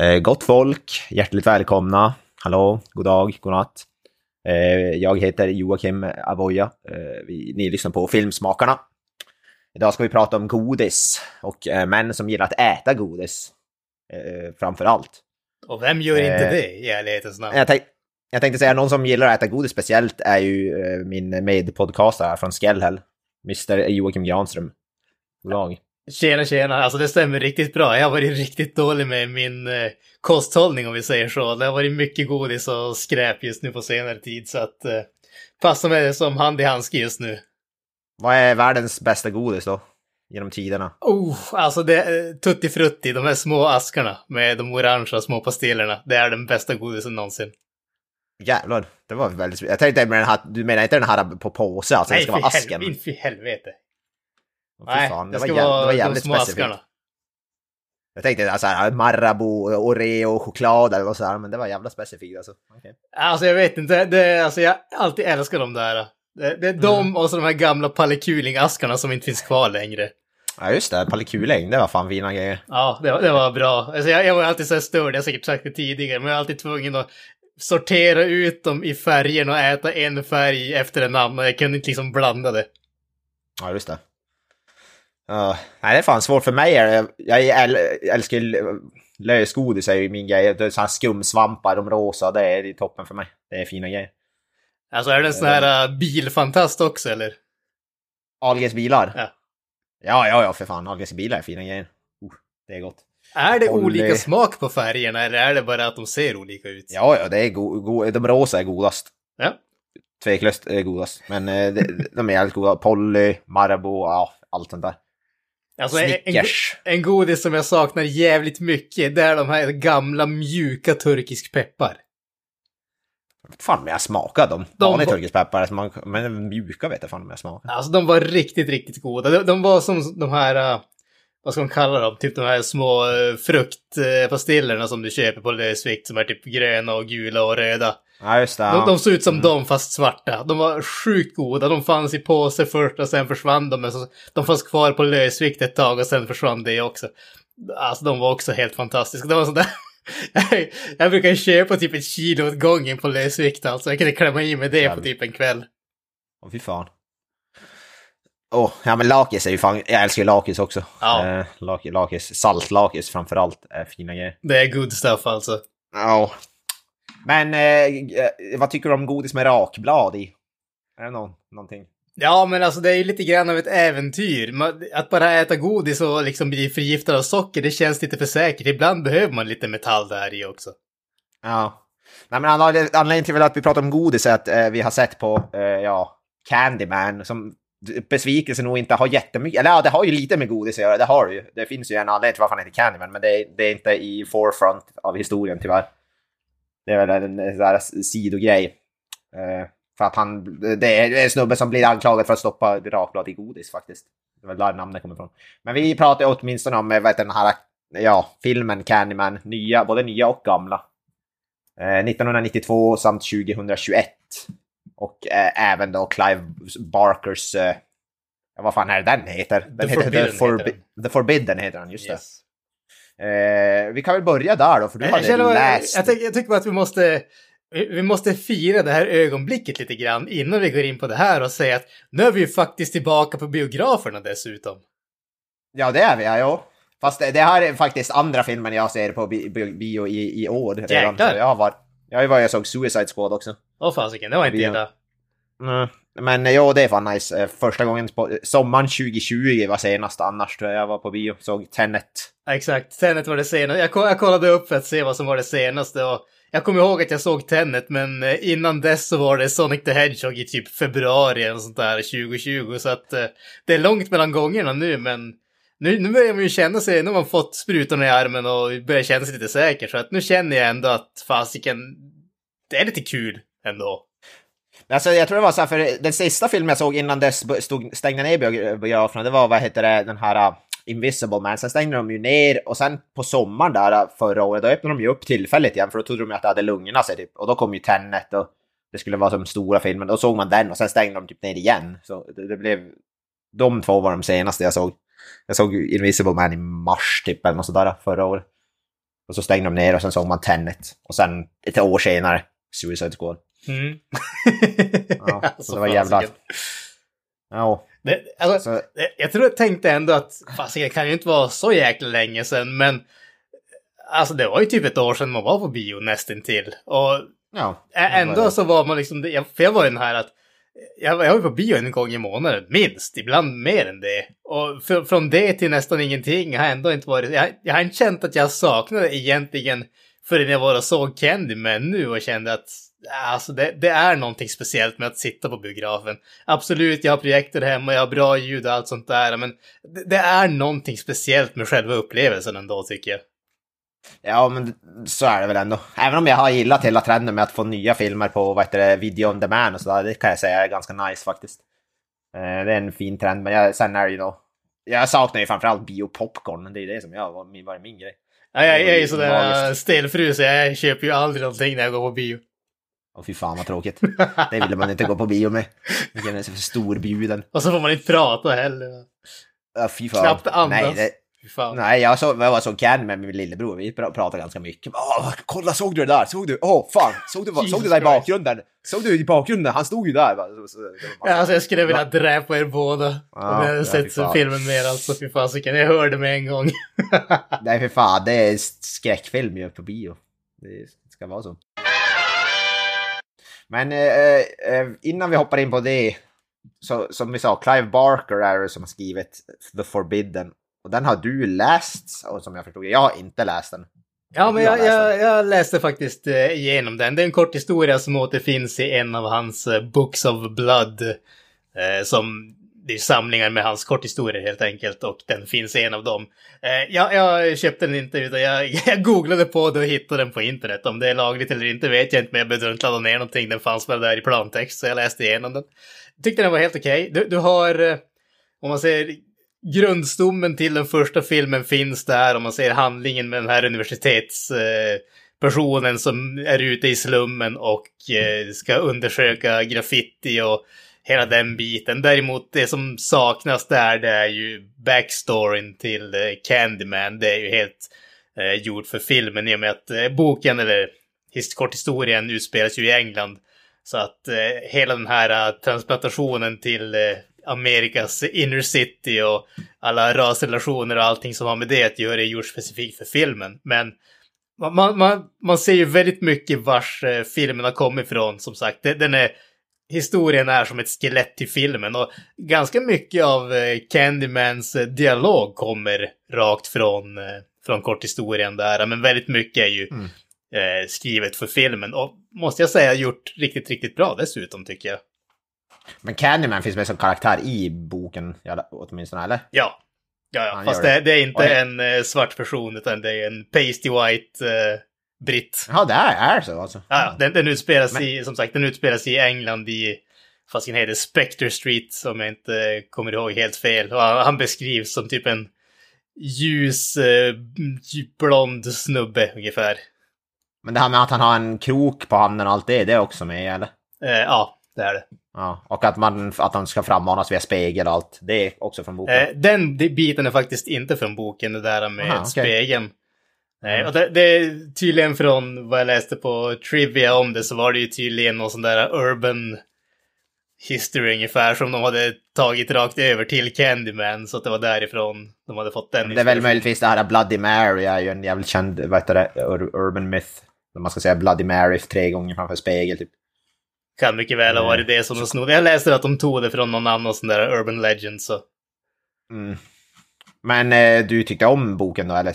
Eh, gott folk, hjärtligt välkomna. Hallå, god dag, god natt. Eh, jag heter Joakim Avoya. Eh, vi, ni lyssnar på Filmsmakarna. Idag ska vi prata om godis och eh, män som gillar att äta godis. Eh, framför allt. Och vem gör inte Eh, det i ärlighetens namn? Jag, tänk, jag tänkte säga någon som gillar att äta godis speciellt är ju eh, min medpodcastare från Skellhäll. Mr Joakim Granström. God dag. Tjena, tjena. Alltså det stämmer riktigt bra. Jag har varit riktigt dålig med min eh, kosthållning om vi säger så. Det har varit mycket godis och skräp just nu på senare tid så att eh, passar mig som hand i handske just nu. Vad är världens bästa godis då? Genom tiderna? Oh, alltså det är Tutti Frutti, de här små askarna med de orangea små pastillerna. Det är den bästa godisen någonsin. Jävlar, det var väldigt... Jag tänkte den här, du menar inte den här på påse, alltså det ska för, vara asken? för helvete. Nej, fan, det var ska jäv- vara det var de jävligt små specifikt. askarna. Jag tänkte här, Marabou, Oreo, choklad eller så här, men det var jävla specifikt alltså. Okej. Alltså jag vet inte, det, alltså jag alltid älskar de där. Det, det är de Mm. och så de här gamla Pallekuling-askarna som inte finns kvar längre. Ja just det, Pallekuläng, det var fan fina grejer. Ja, det, var- det var bra. Alltså jag, jag var alltid så här störd, jag har säkert sagt det tidigare, men jag är alltid tvungen att sortera ut dem i färgen och äta en färg efter en annan. Jag kunde inte liksom blanda det. Ja just det. Ja, nej det är fan svårt för mig. Jag äl, älskar lösgodis är ju min grej. Det är så här skumsvampar, de rosa, det är, toppen för mig. Det är fina grejer. Alltså är det en sån här uh, bilfantast också eller? Ahlgrens bilar? Ja. Ja, ja, ja för fan. Ahlgrens bilar är fina grejer. Uh, det är gott. Är det Olli. olika smak på färgerna eller är det bara att de ser olika ut? Ja, ja, det är go, go, de rosa är godast. Ja. Tveklöst är godast. Men eh, de, de är jävligt goda. Polly, Marabou, ja, allt sånt där. Alltså en, en, en godis som jag saknar jävligt mycket, det är de här gamla mjuka turkisk peppar. Fan men jag smakat dem. De Vanlig var- turkisk peppar, men- men mjuka vet jag fan om jag smakat. Alltså de var riktigt, riktigt goda. De, de var som de här, uh, vad ska man kalla dem? Typ de här små uh, fruktpastillerna som du köper på lösvikt som är typ gröna och gula och röda. Ja, just det. De, Ja. de såg ut som dem fast svarta. De var sjukt goda. De fanns i påse först och sen försvann de. Men så, de fanns kvar på lösvikt ett tag och sen försvann det också. Alltså de var också helt fantastiska. Det var sådär. jag brukar köpa typ ett kilo åt gången på lösvikt alltså. Jag kunde klämma i mig det på Jävlar. typ en kväll. Åh, fy fan. Åh, ja men lakis är ju fan, jag älskar ju lakis också. Ja. Eh, lak, lakis, saltlakis framförallt, är fina grejer. Det är good stuff alltså. Ja. Men eh, eh, vad tycker du om godis med rakblad i? Är det någon, någonting? Ja, men alltså det är ju lite grann av ett äventyr. Att bara äta godis och liksom bli förgiftad av socker, det känns lite för säkert. Ibland behöver man lite metall där i också. Ja. Nej, men anled- anledningen till att vi pratar om godis är att eh, vi har sett på, eh, ja, Candyman som besvikelse nog inte har jättemycket, eller ja, det har ju lite med godis att göra, det har det ju. Det finns ju en anledning till varför han heter Candyman, men det är, det är inte i forefront av historien tyvärr. Det är väl en, en där sidogrej. Eh, för att han, det är en snubbe som blir anklagad för att stoppa rakblad i godis faktiskt. Det väl där namnet kommer ifrån. Men vi pratar åtminstone om eh, heter den här, ja, filmen Candyman, nya, både nya och gamla. Eh, 1992 samt 2021. Och eh, även då Clive Barkers... Eh, vad fan är den heter? Den The heter Forbidden The, Forbi- heter The Forbidden heter den, just Yes. det. Eh, vi kan väl börja där då, för du Jag, hade bara- läst... jag, tycker, jag tycker bara att vi måste, vi måste fira det här ögonblicket lite grann innan vi går in på det här och säga att nu är vi ju faktiskt tillbaka på biograferna dessutom. Ja, det är vi, ja. Jo. Fast det, det här är faktiskt andra filmen jag ser på bi- bi- bio i, i år. redan. Jäklar. Jag varit... Jag varit jag såg Suicide Squad också. Åh fasiken, det var inte illa. Mm. Men ja, det är fan nice. Eh, första gången på eh, sommaren 2020 var senast annars tror jag jag var på bio. Såg Tenet. Exakt, Tenet var det senaste. Jag, jag kollade upp för att se vad som var det senaste och jag kommer ihåg att jag såg Tenet, men eh, innan dess så var det Sonic the Hedgehog i typ februari eller sånt där 2020. Så att det är långt mellan gångerna nu, men nu, nu börjar man ju känna sig, nu har man fått sprutorna i armen och börjar känna sig lite säker. Så att nu känner jag ändå att fasiken, det är lite kul ändå. Alltså, jag tror det var så här, för den sista filmen jag såg innan dess stod, stängde ner biograferna, det var vad heter det, den här uh, Invisible Man. Sen stängde de ju ner och sen på sommaren där uh, förra året, då öppnade de ju upp tillfälligt igen för då trodde de ju att det hade lugnat sig typ. Och då kom ju Tenet och det skulle vara som stora filmen. Då såg man den och sen stängde de typ ner igen. Så det, det blev... De två var de senaste jag såg. Jag såg Invisible Man i mars typ eller något sådär förra året. Och så stängde de ner och sen såg man Tenet. Och sen ett år senare Suicide Squad. Mm. Ja, Alltså, så det var jävla... Ja, Det, alltså, så, det- jag tror jag tänkte ändå att fasiken det kan ju inte vara så jäkla länge sedan, men alltså det var ju typ ett år sedan man var på bio nästintill. Och ja. Ändå så var man liksom, jag- för jag var ju den här att jag, jag var ju på bio en gång i månaden, minst, ibland mer än det. Och för, från det till nästan ingenting har ändå inte varit, jag, jag har inte känt att jag saknade egentligen förrän jag var och såg Candyman nu och kände att alltså det, det är någonting speciellt med att sitta på biografen. Absolut, jag har projektor hemma, jag har bra ljud och allt sånt där, men det, det är någonting speciellt med själva upplevelsen ändå tycker jag. Ja, men så är det väl ändå. Även om jag har gillat hela trenden med att få nya filmer på vad heter det, video on demand och sådär, det kan jag säga är ganska nice faktiskt. Eh, Det är en fin trend, men jag, sen är det ju då... Jag saknar ju framförallt biopopcorn, det är ju det som jag var min, var min grej. Ja, jag, är ju sådär stelfru så jag köper ju aldrig någonting när jag går på bio. Och fy fan vad tråkigt. Det ville man inte gå på bio med. Man känner sig för storbjuden. Och så får man inte prata heller. Ja, fy fan. Knappt andas. Nej, det, fan. nej jag, så, jag var så can med min lillebror, vi pra- pratade ganska mycket. Åh, kolla, såg du det där? Såg du? Åh, fan! Såg du, såg du där i bakgrunden? Såg du i bakgrunden? Han stod ju där. Så, så, bara- alltså jag skulle vilja dräpa er båda. Ja, om jag hade sett fan. filmen mer alltså. Fy fasiken, jag hörde med en gång. Nej för fan, det är skräckfilm ju på bio. Det ska vara så. Men eh, eh, innan vi hoppar in på det, så som vi sa, Clive Barker är det som har skrivit The Forbidden. Och den har du läst, och som jag förstod Jag har inte läst den. Ja, men jag, jag, jag läste faktiskt eh, igenom den. Det är en kort historia som återfinns i en av hans eh, Books of Blood. Eh, som det är samlingar med hans korthistorier helt enkelt och den finns i en av dem. Eh, jag, jag köpte den inte utan jag, jag googlade på det och hittade den på internet. Om det är lagligt eller inte vet jag inte men jag behövde inte ladda ner någonting. Den fanns väl där i plantext så jag läste igenom den. Tyckte den var helt okej. Du, du har, eh, om man säger grundstommen till den första filmen finns där om man ser handlingen med den här universitetspersonen eh, personen som är ute i slummen och eh, ska undersöka graffiti och hela den biten. Däremot det som saknas där det är ju backstoryn till eh, Candyman. Det är ju helt eh, gjort för filmen i och med att eh, boken eller his- korthistorien utspelas ju i England. Så att eh, hela den här eh, transplantationen till eh, Amerikas inner city och alla rasrelationer och allting som har med det att göra är gjort specifikt för filmen. Men man, man, man, ser ju väldigt mycket vars eh, filmen har kommit ifrån, som sagt. Den är, historien är som ett skelett till filmen och ganska mycket av eh, Candymans eh, dialog kommer rakt från, eh, från korthistorien där. Men väldigt mycket är ju Mm. skrivet för filmen och måste jag säga gjort riktigt, riktigt bra dessutom tycker jag. Men Candyman finns med som karaktär i boken, åtminstone, eller? Ja. Ja, ja. Fast det, det. är inte det- en svart person utan det är en pasty white britt. Ja, det är, är så alltså. Ja, den, den utspelas Men- i, som sagt, den utspelas i England i, fast den heter Spectre Street om jag inte kommer ihåg helt fel. Och han, beskrivs som typ en ljus, eh, blond snubbe ungefär. Men det här med att han har en krok på handen och allt det, det är också med, eller? Eh, ja, det är det. Ja, och att, man, att han ska frammanas via spegel och allt. Det är också från boken. Eh, den biten är faktiskt inte från boken, det där med Aha, spegeln. Nej, och det, det är tydligen från vad jag läste på Trivia om det så var det ju tydligen någon sån där urban history ungefär som de hade tagit rakt över till Candyman så att det var därifrån de hade fått den det är väl möjligtvis det här Bloody Mary är ju en jävligt känd, vad heter det, ur- urban myth. Där Man ska säga Bloody Mary tre gånger framför spegel, typ. Kan mycket väl ha Mm. varit det som de snodde. Jag läste att de tog det från någon annan sån där urban legend så. Mm. Men eh, du tyckte om boken då, eller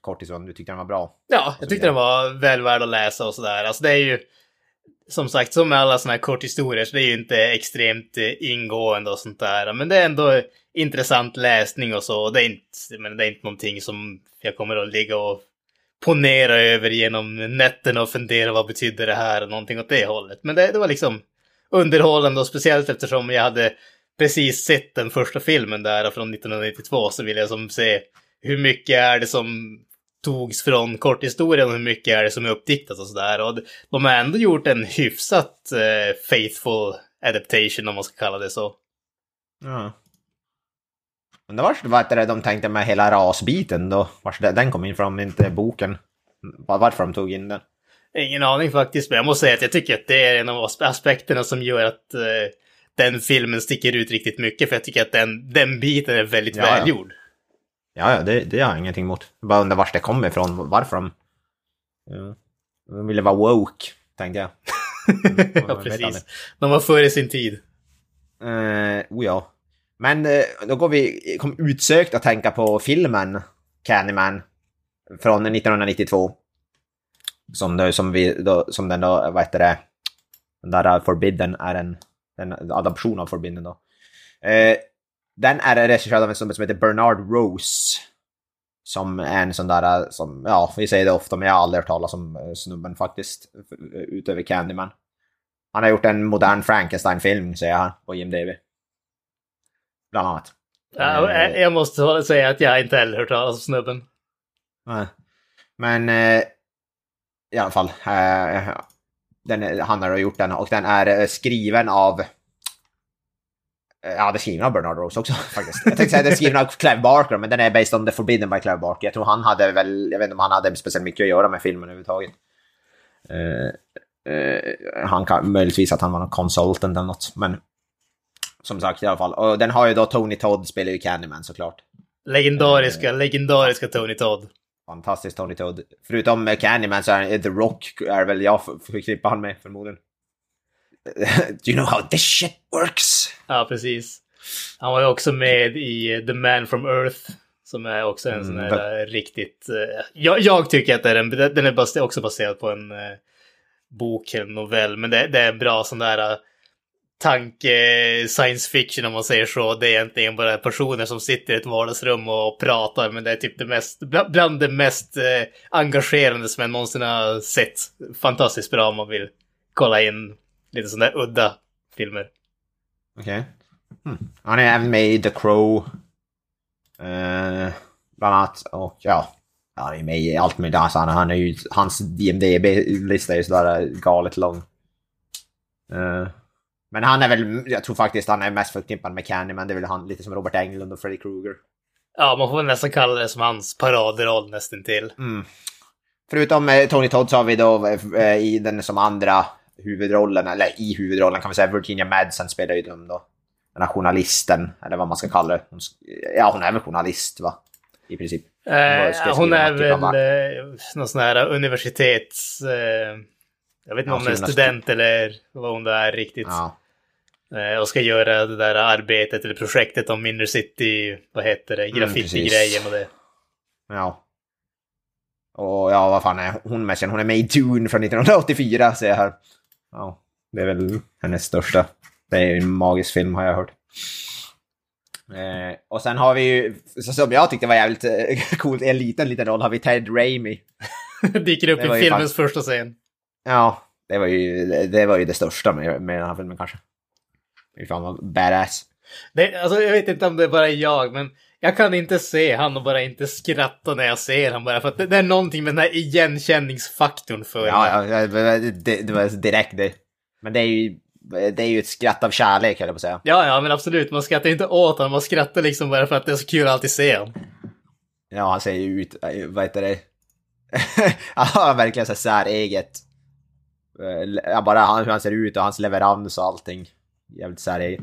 kortison, du tyckte den var bra? Ja, jag tyckte den var väl värd att läsa och sådär. Alltså det är ju, som sagt, som med alla sådana här korthistorier, så det är ju inte extremt eh, ingående och sånt där. Men det är ändå intressant läsning och så. Det är inte, men det är inte någonting som jag kommer att ligga och ponera över genom nätterna och fundera vad betyder det här och någonting åt det hållet. Men det, det var liksom underhållande och speciellt eftersom jag hade precis sett den första filmen där från 1992 så ville jag som se hur mycket är det som togs från korthistorien och hur mycket är det som är uppdiktat och sådär. Och de har ändå gjort en hyfsat eh, faithful adaptation om man ska kalla det så. Ja. Men det var vad det de tänkte med hela rasbiten då? Vars den kom in från, inte boken. Var- Varför de tog in den? Ingen aning faktiskt, men jag måste säga att jag tycker att det är en av aspe- aspekterna som gör att eh, den filmen sticker ut riktigt mycket. För jag tycker att den, den biten är väldigt Ja, välgjord. Ja, ja, det, det har jag ingenting emot. Jag bara undrar vart det kommer ifrån, varför de... Ja. De ville vara woke, tänkte jag. ja, vet precis. De var före sin tid. Eh, oh ja. Men eh, då går vi, kom utsökt att tänka på filmen Candyman från 1992. Som, då, som, vi, då, som den då, vad heter det, den där Forbidden är en, en adoption av Forbidden då. Eh, den är regisserad av en som heter Bernard Rose. Som är en sån där, som, ja, vi säger det ofta, men jag har aldrig hört talas om eh, snubben faktiskt. f- Utöver Candyman. Han har gjort en modern Frankenstein-film, säger jag här, på IMDB. Bland annat. Ja, eh, jag måste säga att jag inte heller hört talas om snubben. Nej. Men eh, i alla fall. Eh, den, han har gjort den och den är eh, skriven av... eh, Ja, det är skriven av Bernard Rose också faktiskt. Jag tänkte säga den är skriven av Clive Barker, men den är based on the Forbidden by Clive Barker. Jag tror han hade väl, jag vet inte om han hade speciellt mycket att göra med filmen överhuvudtaget. Eh, eh, han kan, möjligtvis att han var någon consultant eller något, men som sagt i alla fall. Och den har ju då Tony Todd spelar ju Candyman såklart. Legendariska, legendariska Tony Todd. Fantastiskt Tony Todd. Förutom Candyman så är The Rock är väl jag förknippar han med förmodligen. Do you know how this shit works? Ja, precis. Han var ju också med i eh, The Man from Earth. Som är också en Mm, sån här eh, riktigt... eh, jag, jag tycker att det är en, den är också baserad på en bok eller novell. Men det, det är en bra sån där tanke science fiction om man säger så. Det är egentligen bara personer som sitter i ett vardagsrum och pratar. Men det är typ det mest, bland det mest eh, engagerande som jag någonsin har sett. Fantastiskt bra om man vill kolla in lite sådana där udda filmer. Okej. Hmm. Han är även med i The Crow. Uh, bland annat. Och ja. Han är med i allt möjligt. Alltså, han, han är ju, hans DMDB-lista är ju sådär galet lång. Uh men han är väl, jag tror faktiskt han är mest förknippad med Candyman. Det är väl han, lite som Robert Englund och Freddy Krueger. Ja, man får nästan kalla det som hans paradroll nästan till. Mm. Förutom eh, Tony Todd så har vi då eh, i den som andra huvudrollen, eller i huvudrollen kan man säga, Virginia Madsen spelar ju dem då. Den här journalisten, eller vad man ska kalla det. Hon, ja, hon är väl journalist va? I princip. ska Eh, hon är typ väl eh, någon sån här universitets... Eh, jag vet inte Ja, om hon är student eller vad hon är riktigt. Ja. Eh, och ska göra det där arbetet eller projektet om Inner City, vad heter det, graffiti-grejen och det. ja. Och ja, vad fan är hon med sen? Hon är med i Dune från 1984 ser jag här. Ja, det är väl hennes största. Det är en magisk film har jag hört. Eh, och sen har vi ju, som jag tyckte var jävligt eh, coolt, en liten, liten roll har vi Ted Raimi. Dyker upp i filmens fan- första scen. Ja, det var ju det, var ju det största med, med den här filmen kanske. Fy fan vad badass. Det, alltså, jag vet inte om det är bara jag, men jag kan inte se han och bara inte skratta när jag ser han bara för att det, det är någonting med den här igenkänningsfaktorn för. Ja, ja det, det, var direkt det. Men det är ju, det är ju ett skratt av kärlek höll jag på att säga. Ja, ja, men absolut. Man skrattar inte åt honom, man skrattar liksom bara för att det är så kul att alltid se honom. Ja, han ser ju ut, eh, vad heter det? han har verkligen så här säreget. Ja, bara han, hur han ser ut och hans leverans och allting. Jävligt säreget.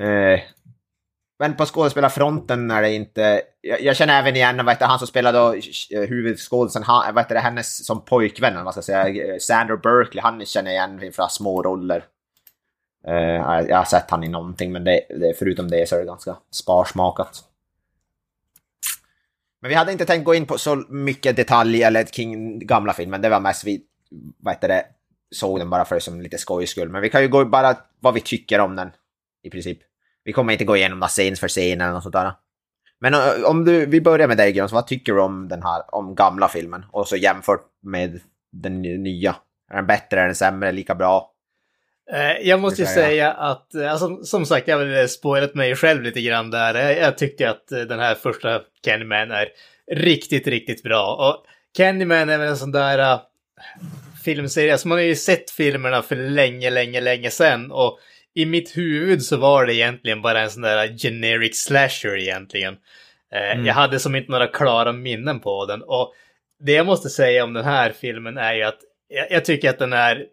Eh, men på skådespelarfronten är det inte... Jag, jag känner även igen vet, han som spelade eh, huvudskådisen, han, det, hennes som pojkvän, eller vad ska jag säga, eh, Sandra Berkeley, han känner jag igen från små roller. Eh, jag jag har sett han i någonting, men det, det, förutom det så är det ganska sparsmakat. Men vi hade inte tänkt gå in på så mycket detalj eller kring gamla filmen. Det var mest vi, vad heter det, såg den bara för som lite skojs skull. Men vi kan ju gå bara vad vi tycker om den i princip. Vi kommer inte gå igenom några scen för scen eller något sånt där. Men eh, om du, vi börjar med dig Gröns, vad tycker du om den här, om gamla filmen? Och så jämfört med den nya. Är den bättre, är den sämre, lika bra? Eh, Jag måste ju säga att, eh, alltså, som sagt, jag har väl spoilat mig själv lite grann där. Jag, jag tyckte att eh, den här första Candyman är riktigt, riktigt bra. Och Candyman är väl en sån där filmserie, alltså man har ju sett filmerna för länge, länge, länge sedan. Och i mitt huvud så var det egentligen bara en sån där generic slasher egentligen. Eh, Mm. Jag hade som inte några klara minnen på den. Och det jag måste säga om den här filmen är ju att jag, jag tycker att den är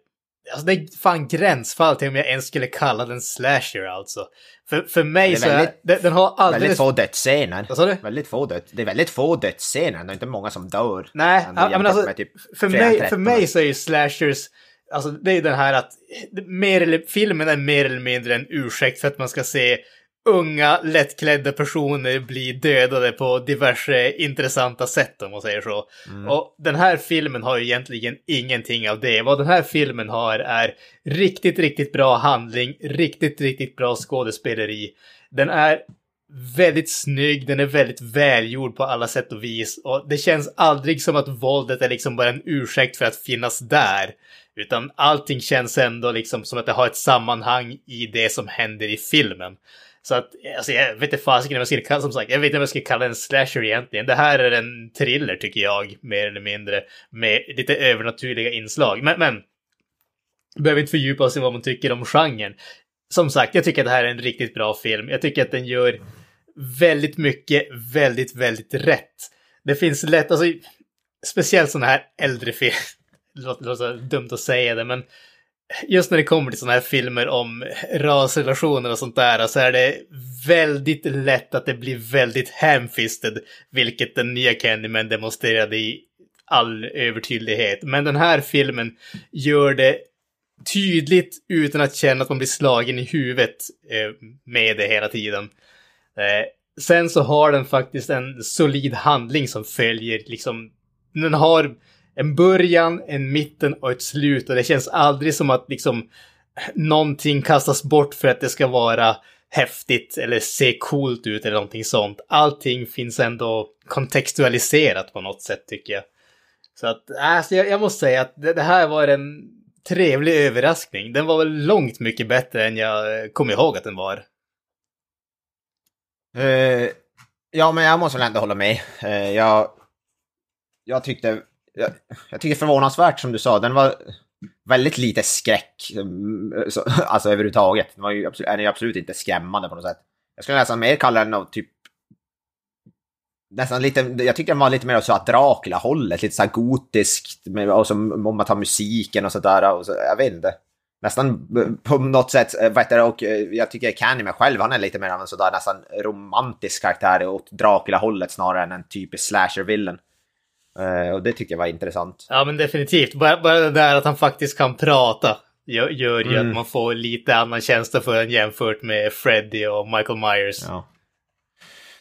Alltså det är fan gränsfall till om jag ens skulle kalla den slasher alltså. För, för mig är så är väldigt- den, den har Väldigt alldeles... få dödsscener. Vad sa du? Väldigt få död. Det är väldigt få dödsscener, det är inte många som dör. Nej, ja, men alltså, typ för, mig, för 13. mig så är ju slashers, alltså det är den här att mer eller, filmen är mer eller mindre en ursäkt för att man ska se unga lättklädda personer bli dödade på diverse intressanta sätt om man säger så. Mm. Och den här filmen har ju egentligen ingenting av det. Vad den här filmen har är riktigt, riktigt bra handling, riktigt, riktigt bra skådespeleri. Den är väldigt snygg, den är väldigt välgjord på alla sätt och vis. Och det känns aldrig som att våldet är liksom bara en ursäkt för att finnas där. Utan allting känns ändå liksom som att det har ett sammanhang i det som händer i filmen. Så att, alltså jag vet inte fasiken om jag skulle kalla, som sagt, jag vet inte vad jag skulle kalla den en slasher egentligen. Det här är en thriller tycker jag, mer eller mindre, med lite övernaturliga inslag. Men, men, behöver inte fördjupa oss i vad man tycker om genren. Som sagt, jag tycker att det här är en riktigt bra film. Jag tycker att den gör väldigt mycket, väldigt, väldigt rätt. Det finns lätt, alltså, speciellt sådana här äldre filmer, det låter, det låter dumt att säga det, men just när det kommer till sådana här filmer om rasrelationer och sånt där så är det väldigt lätt att det blir väldigt hamfisted, vilket den nya Candyman demonstrerade i all övertydlighet. Men den här filmen gör det tydligt utan att känna att man blir slagen i huvudet eh, med det hela tiden. Eh, sen så har den faktiskt en solid handling som följer liksom, den har en början, en mitten och ett slut och det känns aldrig som att liksom någonting kastas bort för att det ska vara häftigt eller se coolt ut eller någonting sånt. Allting finns ändå kontextualiserat på något sätt tycker jag. Så att, alltså jag, jag måste säga att det, det här var en trevlig överraskning. Den var väl långt mycket bättre än jag kom ihåg att den var. Uh, ja, men jag måste väl ändå hålla med. Uh, jag, jag tyckte... Jag, jag tycker förvånansvärt som du sa, den var väldigt lite skräck. Mm, så, alltså överhuvudtaget. Den var ju absolut, är ju absolut inte skrämmande på något sätt. Jag skulle nästan mer kalla den av typ... Nästan lite, jag tycker den var lite mer så att Dracula-hållet, lite så här gotiskt. Med, och så, om man tar musiken och sådär. Och så, jag vet inte. Nästan eh, på något sätt, vet vad heter det, och eh, jag tycker Candyman själv, han är lite mer av en sådär nästan romantisk karaktär åt Dracula-hållet snarare än en typisk slasher-villain. Eh, och det tycker jag var intressant. Ja, men definitivt. Bara, bara det där att han faktiskt kan prata gör, gör ju Mm. att man får lite annan känsla för en jämfört med Freddy och Michael Myers. Ja.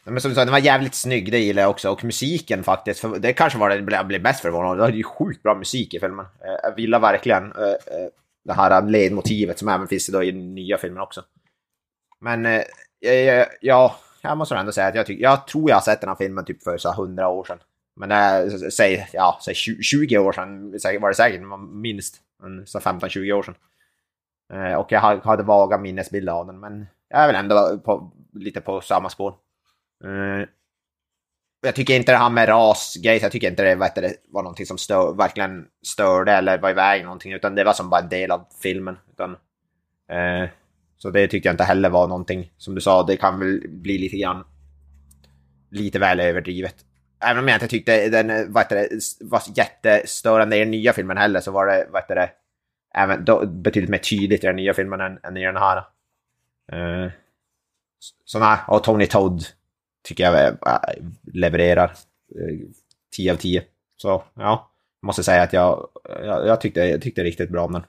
Men som du sa, den var jävligt snygg, det gillar jag också. Och musiken faktiskt, för det kanske var det jag blev- mest förvånad Det är ju sjukt bra musik i filmen. Eh, Jag gillar verkligen eh, det här ledmotivet som även finns i den nya filmen också. Men ja, ja, jag måste ändå säga att jag, tycker, jag tror jag har sett den här filmen typ för så 100 år sedan. Men äh, säg, ja, säg 20 år sedan var det säkert, minst. 15-20 år sedan. Eh, och jag hade vaga minnesbilder av den, men jag är väl ändå på, lite på samma spår. Eh, jag tycker inte det här med rasgrejer, jag tycker inte det, vet, det var någonting som stör, verkligen störde eller var i vägen någonting, utan det var som bara en del av filmen. Utan, eh, så det tyckte jag inte heller var någonting, som du sa, det kan väl bli lite grann lite väl överdrivet. Även om jag inte tyckte den eh, vad det, var jättestörande i den nya filmen heller, så var det, vad heter det, även då, betydligt mer tydligt i den nya filmen än, än i den här. Uh, så nej, och Tony Todd tycker jag eh, levererar eh, uh, 10 av 10. Så ja, måste säga att jag, jag, jag, tyckte, jag tyckte riktigt bra om den.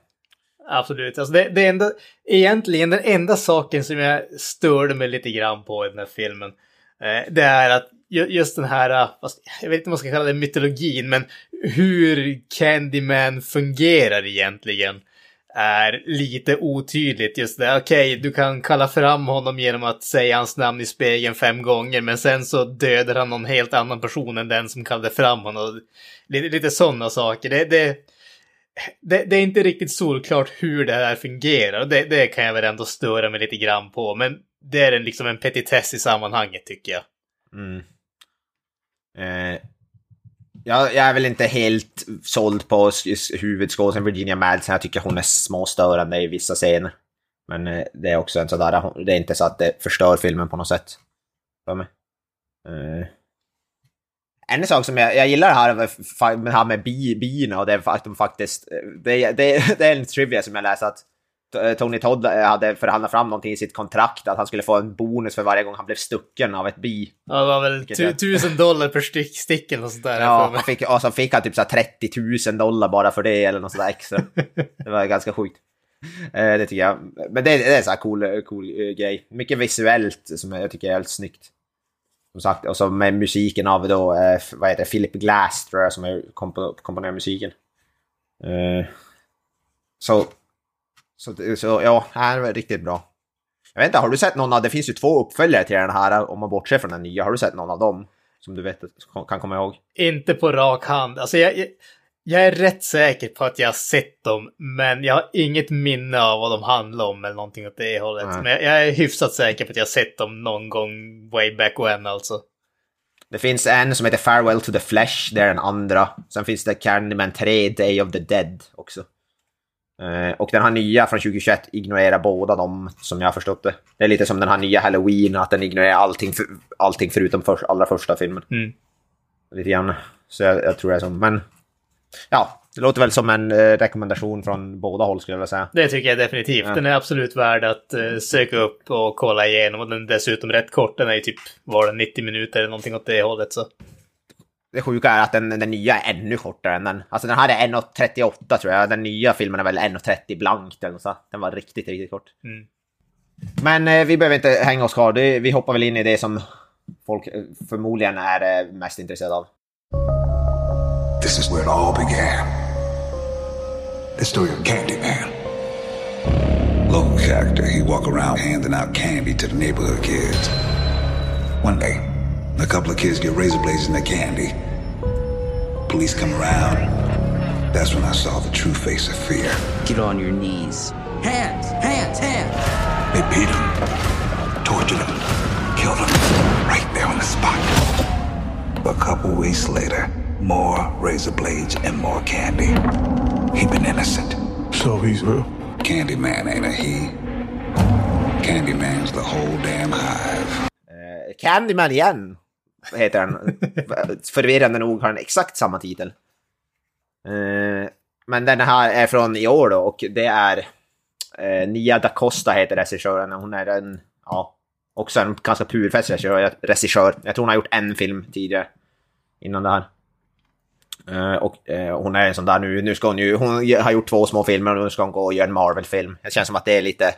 Absolut. Alltså det, det enda, egentligen den enda saken som jag störde mig lite grann på i den här filmen, eh, det är att just den här, äh, jag vet inte om man ska kalla det mytologin, men hur Candyman fungerar egentligen är lite otydligt. Just det, okej, du kan kalla fram honom genom att säga hans namn i spegeln fem gånger, men sen så dödar han någon helt annan person än den som kallade fram honom. Lite, lite sådana saker. Det, det, det, det är inte riktigt solklart hur det här fungerar. och Det, det kan jag väl ändå störa mig lite grann på, men det är en, liksom en petitess i sammanhanget tycker jag. Mm. Eh, jag, jag är väl inte helt såld på huvudskådisen Virginia Madsen. Jag tycker hon är småstörande i vissa scener. Men eh, det är också en sådär, där, det är inte så att det förstör filmen på något sätt. För mig. Eh. En sak som jag, jag gillar det här, med det här med bi, bina och det är att de faktiskt... Eh, det, det, det är en trivia som jag läste att Tony Todd hade förhandlat fram någonting i sitt kontrakt att han skulle få en bonus för varje gång han blev stucken av ett bi. Ja, det var väl tu, tusen dollar per stick eller något sånt där. Ja, han fick, och så fick han typ så här 30 000 dollar bara för det eller något sådär extra. Det var ganska sjukt. Eh, det tycker jag. Men det, det är så här cool, cool eh, grej. Mycket visuellt som jag tycker är helt snyggt. Som sagt, och så med musiken av då, eh, vad heter det, Philip Glass tror jag som komponerar musiken. Eh, så, så, så ja, här var riktigt bra. Jag vet inte, har du sett någon av, det finns ju två uppföljare till den här om man bortser från den nya. Har du sett någon av dem? Som du vet, kan komma ihåg? Inte på rak hand. Alltså jag, jag, jag är rätt säker på att jag har sett dem, men jag har inget minne av vad de handlar om eller någonting åt det hållet. Nej. Men jag, jag är hyfsat säker på att jag har sett dem någon gång way back when alltså. Det finns en som heter Farewell to the Flesh, det är den andra. Sen finns det Candyman 3, Day of the Dead också. Eh, och den här nya från 2021 ignorerar båda dem, som jag har förstått det. Det är lite som den här nya Halloween, att den ignorerar allting, för, allting förutom för, allra första filmen. Mm. Lite grann. Så jag, jag tror det är som, men... Ja, det låter väl som en eh, rekommendation från båda håll skulle jag vilja säga. Det tycker jag definitivt. Ja. Den är absolut värd att eh, söka upp och kolla igenom. Och den är dessutom rätt kort. Den är ju typ, var den 90 minuter eller någonting åt det hållet. Så. Det sjuka är att den, den nya är ännu kortare än den. Alltså den här är 1.38 tror jag. Den nya filmen är väl 1.30 blankt eller så. Den var riktigt, riktigt kort. Mm. Men eh, vi behöver inte hänga oss kvar. Det, vi hoppar väl in i det som folk eh, förmodligen är eh, mest intresserade av. This is where it all began. The story of Candyman. Local character, he walk around handing out candy to the neighborhood kids. One day, a couple of kids get razor blades in their candy. Police come around. That's when I saw the true face of fear. Get on your knees. Hands, hands, hands. They beat him, tortured him, killed him right there on the spot. A couple weeks later, more razor blades and more candy. He'd been innocent. So he's real. Candyman ain't a he. Candyman's the whole damn hive. Eh, Candyman igen, heter den. Förvirrande nog har den exakt samma titel. Eh, men den här är från i år då och det är eh, Nia da Costa heter regissören. Hon är en, ja, också en ganska purfäst regissör. Jag tror hon har gjort en film tidigare innan det här. Uh, och uh, hon är en sån där nu, nu ska hon ju, hon har gjort två små filmer och nu ska hon gå och göra en Marvel-film. Det känns som att det är lite,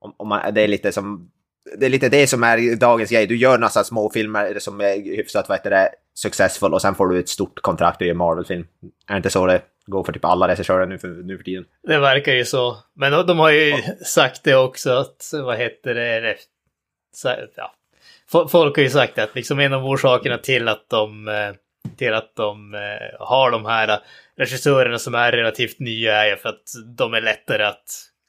om, om man, det är lite som, det är lite det som är dagens grej. Du gör några små filmer som är hyfsat, vad heter det, successful och sen får du ett stort kontrakt och gör Marvel-film. Är det inte så det går för typ alla regissörer nu för, nu för tiden? Det verkar ju så. Men de, har ju sagt det också att, vad heter det, ja. Fo- Folk har ju sagt att liksom en av orsakerna till att de, eh, till att de eh, har de här regissörerna som är relativt nya är för att de är lättare att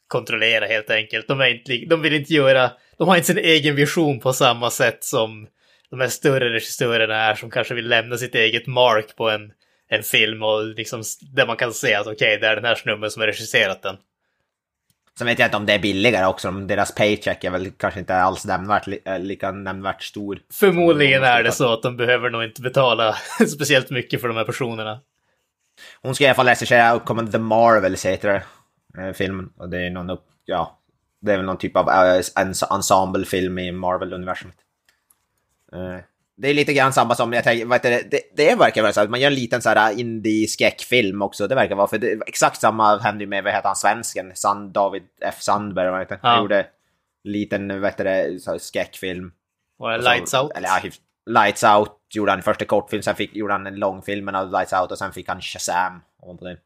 kontrollera helt enkelt. De, är inte, de vill inte göra, de har inte sin egen vision på samma sätt som de här större regissörerna är som kanske vill lämna sitt eget mark på en, en film och liksom där man kan se att okej, det är den här snubben som har regisserat den. Sen vet jag inte om det är billigare också. om Deras paycheck är väl kanske inte alls nämnvärt, eh, lika nämnvärt stor. Förmodligen är det så att de behöver nog inte betala speciellt mycket för de här personerna. Hon ska i alla fall regissera uppkommande The Marvels heter det. Eh, filmen. Och det är någon upp, ja. Det är väl någon typ av eh, ens- ensemblefilm i Marvel-universumet. Eh, det är lite grann samma som, jag tänker, vad heter det, det, verkar vara så att man gör en liten så här indie-skräckfilm också. Det verkar vara, för det, exakt samma hände ju med, vad heter han, svensken? Sand, David F. Sandberg, vad heter han? Ja. Gjorde en liten, vad det, så här skräckfilm. Var det Och Lights Out? Eller ja, Lights Out gjorde han första kortfilm, sen fick, gjorde han en långfilm av Lights Out och sen fick han Shazam ovanpå det.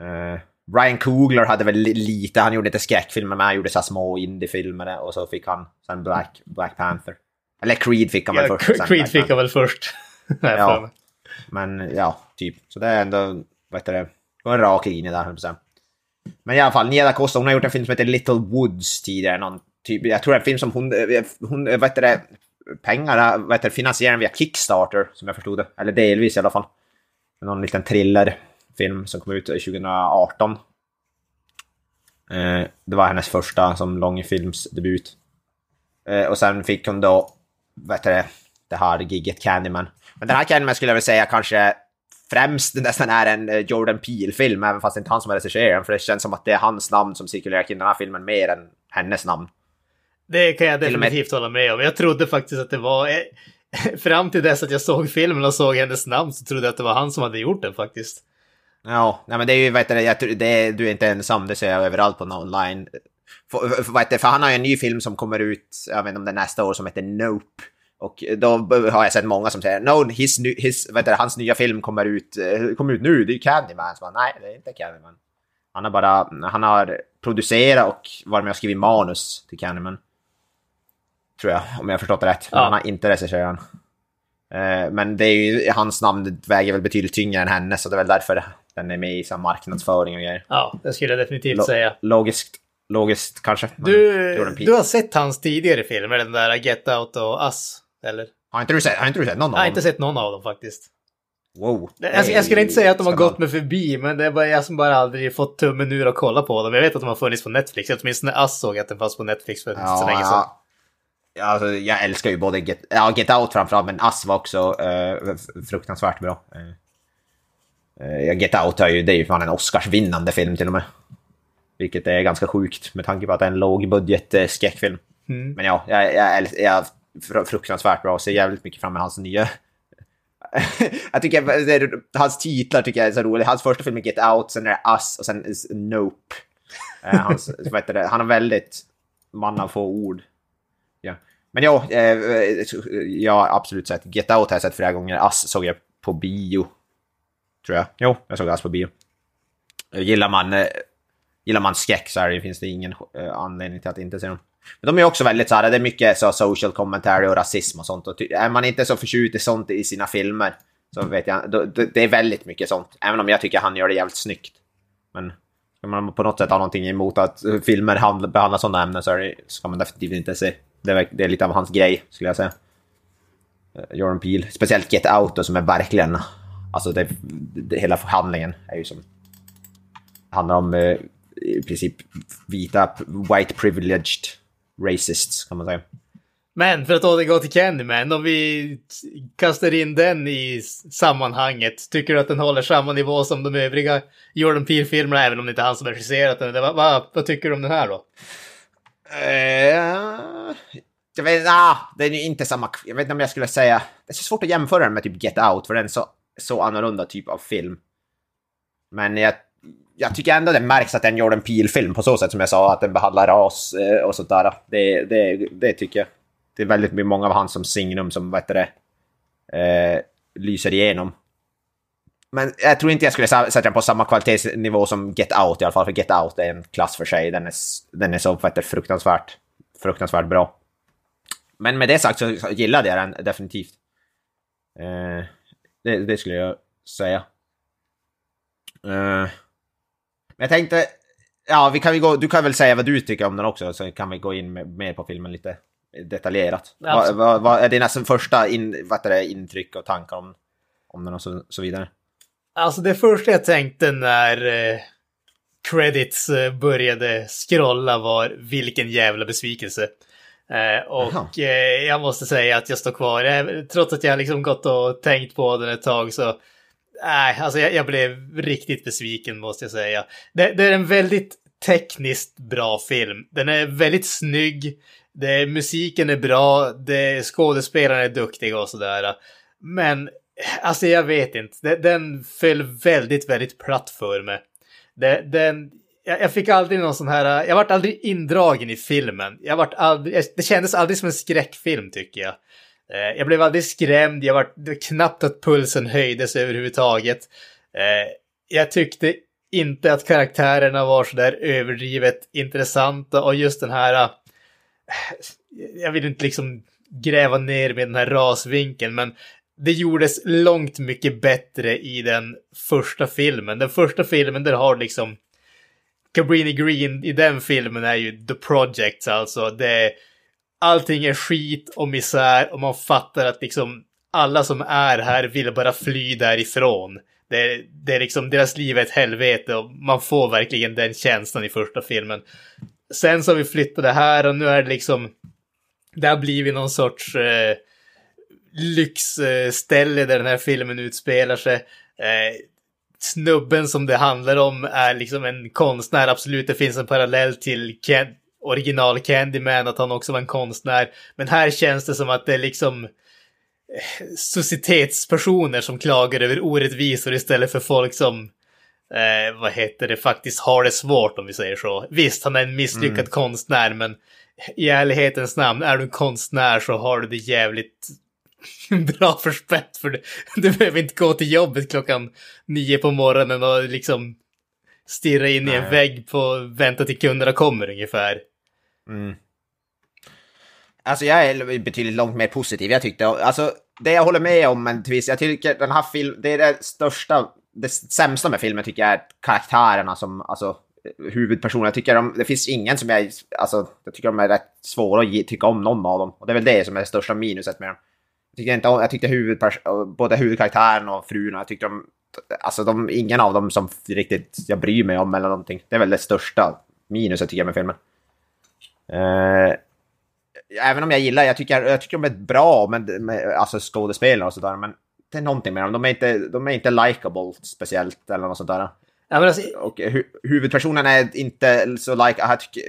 Uh, Ryan Coogler hade väl li- lite, han gjorde inte skräckfilmer men han gjorde så små indiefilmer och så fick han sen Black, Black Panther. Eller Creed fick han väl Ja, först. och sen Creed Black fick Panther. han väl först. Ja. Men ja, typ. Så det är ändå, vad heter det, en rak linje där, höll. Men i alla fall, Nia Costa, hon har gjort en film som heter Little Woods tidigare. Någon typ, jag tror det är en film som hon, eh, hon eh, vad heter det, pengarna, vad heter det, finansierar den via Kickstarter, som jag förstod det. Eller delvis i alla fall. Någon liten thrillerfilm som kom ut 2018. Eh, det var hennes första som långfilmsdebut. Eh, och sen fick hon då, vad heter det, det här gigget Candyman. Men den här Candyman skulle jag väl säga kanske främst nästan är en eh, Jordan Peele-film, även fast det inte är han som har regisserat den, för det känns som att det är hans namn som cirkulerar kring den här filmen mer än hennes namn. Det kan jag med- definitivt hålla med om. Jag trodde faktiskt att det var... Fram till dess att jag såg filmen och såg hennes namn så trodde jag att det var han som hade gjort den faktiskt. Ja, nej men det är ju, heter det, jag det du är inte ensam, det ser jag överallt på online. För, för, heter, det, för han har ju en ny film som kommer ut, jag vet inte om det är nästa år, som heter Nope. Och då har jag sett många som säger no, his, his, heter det, hans nya film kommer ut, eh, kommer ut nu, det är ju Candyman. Så bara, nej, det är inte Candyman. Han har bara, han har producerat och varit med och skrivit manus till Candyman. Tror jag, om jag har förstått det rätt. Men Ja. han har inte regisserat. Eh, Men det är ju, hans namn väger väl betydligt tyngre än hennes, så det är väl därför den är med i så marknadsföring och grejer. Ja, det skulle jag definitivt Lo- säga. Logiskt, logiskt kanske. Du, du har sett hans tidigare filmer, den där Get Out och Us, eller? Har inte du sett, har inte du sett någon Jag av har dem? inte sett någon av dem faktiskt. Wow. Jag, jag skulle inte säga att de har gått mig förbi, men det är bara jag som bara aldrig fått tummen ur och kolla på dem. Jag vet att de har funnits på Netflix, åtminstone Us såg jag att den fanns på Netflix för inte så länge sedan. Ja, ja, alltså, jag älskar ju både Get, ja, Get Out framförallt, men Us var också f- fruktansvärt bra. Eh, Get Out är ju, det är ju fan en Oscarsvinnande film till och med. Vilket är ganska sjukt med tanke på att det är en lågbudget eh, skräckfilm. Mm. Men ja, jag, jag, jag fr- fruktansvärt bra och ser jävligt mycket fram emot hans nya... jag tycker det är, hans titlar tycker jag är så roliga. Hans första film är Get Out, sen är det Us och sen is Nope. Eh, hans, vad heter det? Han har väldigt man av få ord. Ja. Men ja, eh, jag har absolut sett. Get Out har jag sett flera gånger. Us såg jag på bio. Tror jag. Jo, jag såg Us på bio. Eh, Gillar man, eh, gillar man skräck så är det, finns det ingen eh, anledning till att inte se dem. Men de är också väldigt så här, det är mycket så social commentary och rasism och sånt. Och är man inte så förtjust i sånt i sina filmer så vet jag, då, det, är väldigt mycket sånt. Även om jag tycker han gör det jävligt snyggt. Men ska man på något sätt ha någonting emot att filmer handla, behandlar sådana ämnen så det, ska man definitivt inte se. Det är, det är lite av hans grej, skulle jag säga. Jordan Peele. Speciellt Get Out då, som är verkligen... Alltså det, det, hela handlingen är ju som... handlar om eh, i princip vita, white privileged racists kan man säga. Men för att återgå till Candyman, om vi kastar in den i sammanhanget, tycker du att den håller samma nivå som de övriga Jordan Peele-filmerna, även om det inte är han som regisserat den? Vad, vad, vad tycker du om den här då? Eh, jag vet ah, det är ju inte samma... Jag vet inte om jag skulle säga... Det är så svårt att jämföra den med typ Get Out, för den är så, så annorlunda typ av film. Men jag, jag tycker ändå det märks att den gör en pilfilm på så sätt som jag sa, att den behandlar ras eh, och sånt där. Det, det, det tycker jag. Det är väldigt många av hans som signum som, vad heter det, eh, lyser igenom. Men jag tror inte jag skulle sätta den på samma kvalitetsnivå som Get Out i alla fall, för Get Out är en klass för sig. Den är, den är så vad heter, fruktansvärt, fruktansvärt bra. Men med det sagt så så gillade jag den definitivt. Eh, det, det skulle jag säga. Eh, men jag tänkte, ja, vi kan ju gå, du kan väl säga vad du tycker om den också, så kan vi gå in med, mer på filmen lite detaljerat. Ja, Vad vad är dina första in, vad det, intryck och tankar om, om den och så, så vidare? Alltså det första jag tänkte när eh, credits eh, började scrolla var vilken jävla besvikelse. Eh, och eh, jag måste säga att jag står kvar. Jag, trots att jag liksom gått och tänkt på den ett tag så... Nej, alltså jag, jag blev riktigt besviken måste jag säga. Det, det är en väldigt tekniskt bra film. Den är väldigt snygg. Det, musiken är bra. Det, skådespelarna är duktiga och sådär. Men alltså jag vet inte. Den, den föll väldigt, väldigt platt för mig. Det, den, jag, jag fick aldrig någon sån här, jag vart aldrig indragen i filmen. Jag vart aldrig, det kändes aldrig som en skräckfilm tycker jag. Eh, jag blev aldrig skrämd, jag vart, det var knappt att pulsen höjdes överhuvudtaget. Eh, jag tyckte inte att karaktärerna var så där överdrivet intressanta och just den här... Eh, jag vill inte liksom gräva ner med den här rasvinkeln, men det gjordes långt mycket bättre i den första filmen. Den första filmen där har liksom Cabrini Green i den filmen är ju The Project alltså. Det, allting är skit och misär och man fattar att liksom alla som är här vill bara fly därifrån. Det, det är liksom, deras liv är ett helvete och man får verkligen den känslan i första filmen. Sen så har vi flyttat det här och nu är det liksom, det har blivit någon sorts eh, lyxställe där den här filmen utspelar sig. Eh, snubben som det handlar om är liksom en konstnär, absolut det finns en parallell till Ken- original Candyman, att han också var en konstnär. Men här känns det som att det är liksom eh, societetspersoner som klagar över orättvisor istället för folk som eh, vad heter det, faktiskt har det svårt om vi säger så. Visst, han är en misslyckad konstnär, men i ärlighetens namn, är du en konstnär så har du det jävligt bra förspänt för det. Du behöver inte gå till jobbet klockan nio på morgonen och liksom stirra in i en Nej. vägg på vänta till kunderna kommer ungefär. Alltså jag är betydligt långt mer positiv. Jag tyckte, alltså det jag håller med om, men viss, jag tycker den här filmen, det är det största, det sämsta med filmen tycker jag är karaktärerna som, alltså huvudpersonerna. Jag tycker de, det finns ingen som jag, alltså jag tycker de är rätt svåra att ge, tycka om någon av dem. Och det är väl det som är det största minuset med dem. Jag tycker inte om, jag tyckte huvudpers- både huvudkaraktären och frun, jag tyckte de, alltså de, ingen av dem som riktigt jag bryr mig om eller någonting. Det är väl det största minuset tycker jag med filmen. Eh, även om jag gillar, jag tycker, jag tycker de är bra, men, med, alltså skådespelare och sådär, men det är någonting med dem. De är inte, de är inte likable speciellt eller något sånt där. Ja, alltså, Och hu huvudpersonen är inte så like, jag tycker...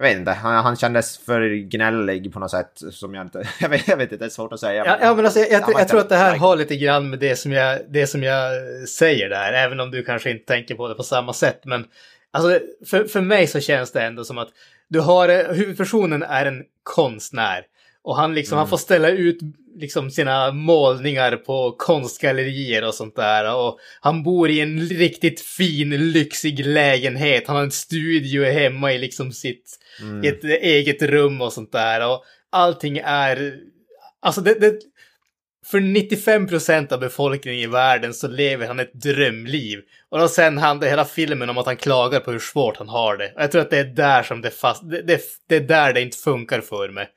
Jag vet inte, han, han kändes för gnällig på något sätt som jag inte... Jag vet, jag vet inte, det är svårt att säga. Ja, ja men alltså, jag, jag, jag tror att det här har lite grann med det som, jag, det som jag säger där, även om du kanske inte tänker på det på samma sätt. Men alltså, för, för mig så känns det ändå som att du har, huvudpersonen är en konstnär. Och han, liksom, han får ställa ut liksom, sina målningar på konstgallerier och sånt där. Och han bor i en riktigt fin, lyxig lägenhet. Han har en studio hemma i liksom sitt i ett eget rum och sånt där. Och allting är... Alltså det... det för 95 procent av befolkningen i världen så lever han ett drömliv. Och då sen handlar hela filmen om att han klagar på hur svårt han har det. Och jag tror att det är där som det fast... Det, det, det är där det inte funkar för mig.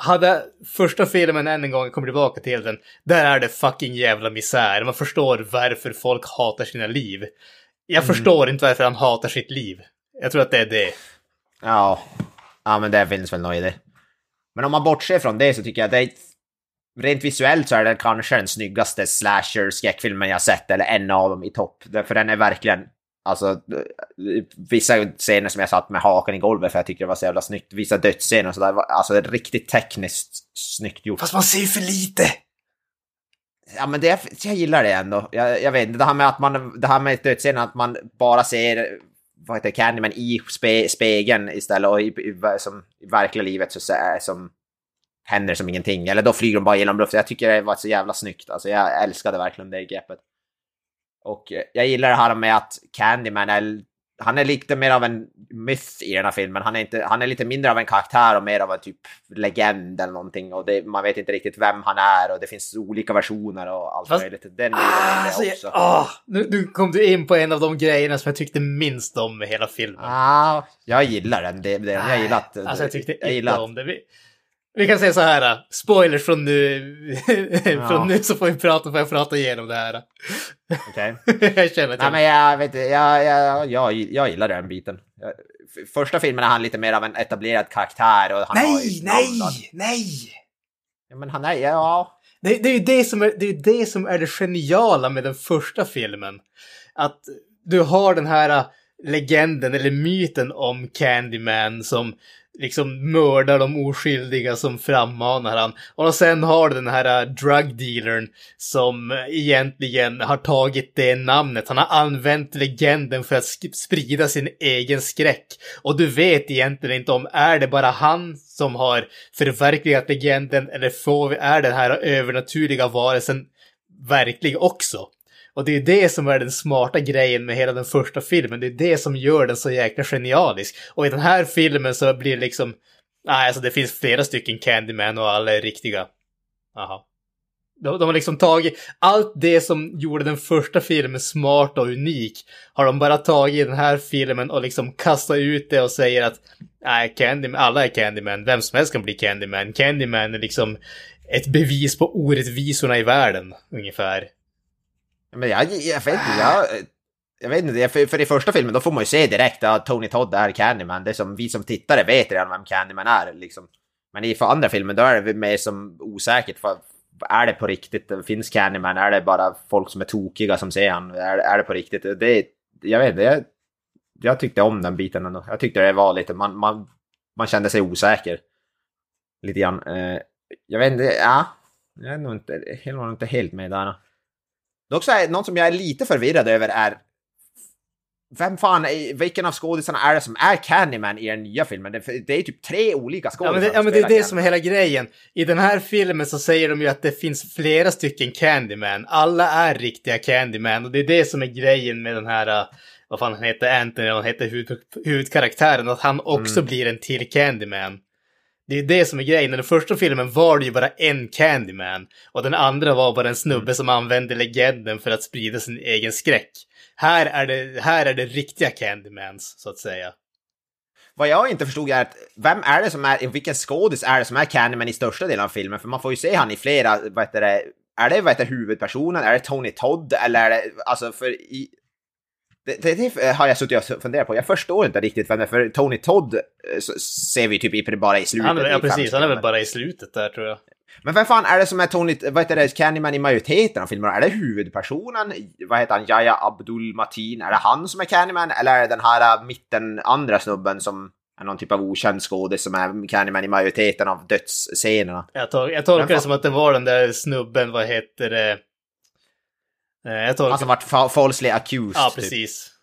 Hade första filmen än en gång, jag kommer tillbaka till den, där är det fucking jävla misär. Man förstår varför folk hatar sina liv. Jag förstår inte varför han hatar sitt liv. Jag tror att det är det. Ja. ja, men det finns väl något i det. Men om man bortser från det så tycker jag att det är... Rent visuellt så är det kanske den snyggaste slasher-skräckfilmen jag sett, eller en av dem i topp. För den är verkligen... Alltså, vissa scener som jag satt med hakan i golvet för jag tyckte det var så jävla snyggt. Vissa dödsscener och sådär. Alltså, det är riktigt tekniskt snyggt gjort. Fast man ser för lite! Ja, men det, jag gillar det ändå. Jag, jag vet inte, det här med att man, det här med dödsscenen, att man bara ser vad heter Candyman i spe, spegeln istället och i, i, som, i verkliga livet så, så som händer som ingenting. Eller då flyger de bara genom luften. Jag tycker det var så jävla snyggt. Alltså jag älskade verkligen det greppet. Och eh, jag gillar det här med att Candyman är, han är lite mer av en myth i den här filmen. Han är, inte, han är lite mindre av en karaktär och mer av en typ legend eller någonting. Och det, man vet inte riktigt vem han är och det finns olika versioner och allt Fast- möjligt. Den Ah, alltså, också. ah, nu, nu kom du in på en av de grejerna som jag tyckte minst om med hela filmen. Ah, jag gillar den. Det, det, jag gillar att... Alltså jag tyckte jag inte gillar att, om det. Vi, kan säga så här, spoilers från nu. Ja. från nu så får vi prata, får jag prata igenom det här. Okej. jag känner att Nej men jag vet inte, jag, jag, jag, jag gillar den biten. Jag, första filmen är han lite mer av en etablerad karaktär och han nej, nej, nej! Ja, men han är, ja... Det, det är ju det som är, det, är det som är det geniala med den första filmen. Att du har den här äh, legenden eller myten om Candyman som liksom mördar de oskyldiga som frammanar han. Och sen har du den här drugdealern drug dealern som äh, egentligen har tagit det namnet. Han har använt legenden för att sprida sin egen skräck. Och du vet egentligen inte om är det bara han som har förverkligat legenden eller får vi, är den här övernaturliga varelsen verklig också? Och det är det som är den smarta grejen med hela den första filmen. Det är det som gör den så jäkla genialisk. Och i den här filmen så blir det liksom... Nej, alltså det finns flera stycken Candyman och alla är riktiga. Aha. De, de har liksom tagit allt det som gjorde den första filmen smart och unik. Har de bara tagit i den här filmen och liksom kastat ut det och säger att nej, Candyman, alla är Candyman. Vem som helst kan bli Candyman. Candyman är liksom ett bevis på orättvisorna i världen, ungefär. Men jag, jag vet inte, jag, jag vet inte, för, för i första filmen då får man ju se direkt att Tony Todd är Candyman. Det är som vi som tittare vet redan vem Candyman är liksom. Men i för andra filmen då är det mer som osäkert. För, är det på riktigt? Finns Candyman? Är det bara folk som är tokiga som ser han? Är, är det på riktigt? Det, jag vet inte, jag, jag tyckte om den biten ändå. Jag tyckte det var lite, man, man, man kände sig osäker. Lite grann. Eh, jag vet inte, ja. Jag är nog inte, jag är nog inte helt med där. Dock så är något som jag är lite förvirrad över är vem fan, är- vilken av skådisarna är det som är Candyman i den nya filmen? Det, det är typ tre olika Ja skådisar men, det, ja, men det är det som är hela grejen. I den här filmen så säger de ju att det finns flera stycken Candyman. Alla är riktiga Candyman och det är det som är grejen med den här, uh, vad fan han heter, Anthony, han heter huvud, huvudkaraktären, att han också blir en till Candyman. Det är det som är grejen. I den första filmen var det ju bara en Candyman. Och den andra var bara en snubbe som använde legenden för att sprida sin egen skräck. Här är det, här är det riktiga Candymans, så att säga. Vad jag inte förstod är att vem är det som är, vilken skådis är det som är Candyman i största delen av filmen? För man får ju se han i flera, vad heter det, är det vad heter huvudpersonen? Är det Tony Todd? Eller är det, alltså för i... Det, det, det har jag suttit och funderat på. Jag förstår inte riktigt vem det är, för Tony Todd eh, ser vi typ bara i slutet. Han, ja, precis. Han är väl bara i slutet där, tror jag. Men vem fan är det som är Tony, vad heter det, Candyman i majoriteten av filmerna? Är det huvudpersonen? Vad heter han? Yahya Abdul Mateen? Är det han som är Candyman? Eller är det den här äh, mitten andra snubben som är någon typ av okänd skådis som är Candyman i majoriteten av dödsscenerna? Jag, tol- jag tolkar det som att det var den där snubben, vad heter det? Eh, tolkar... Han som varit fa- falsely accused. ja, typ. precis.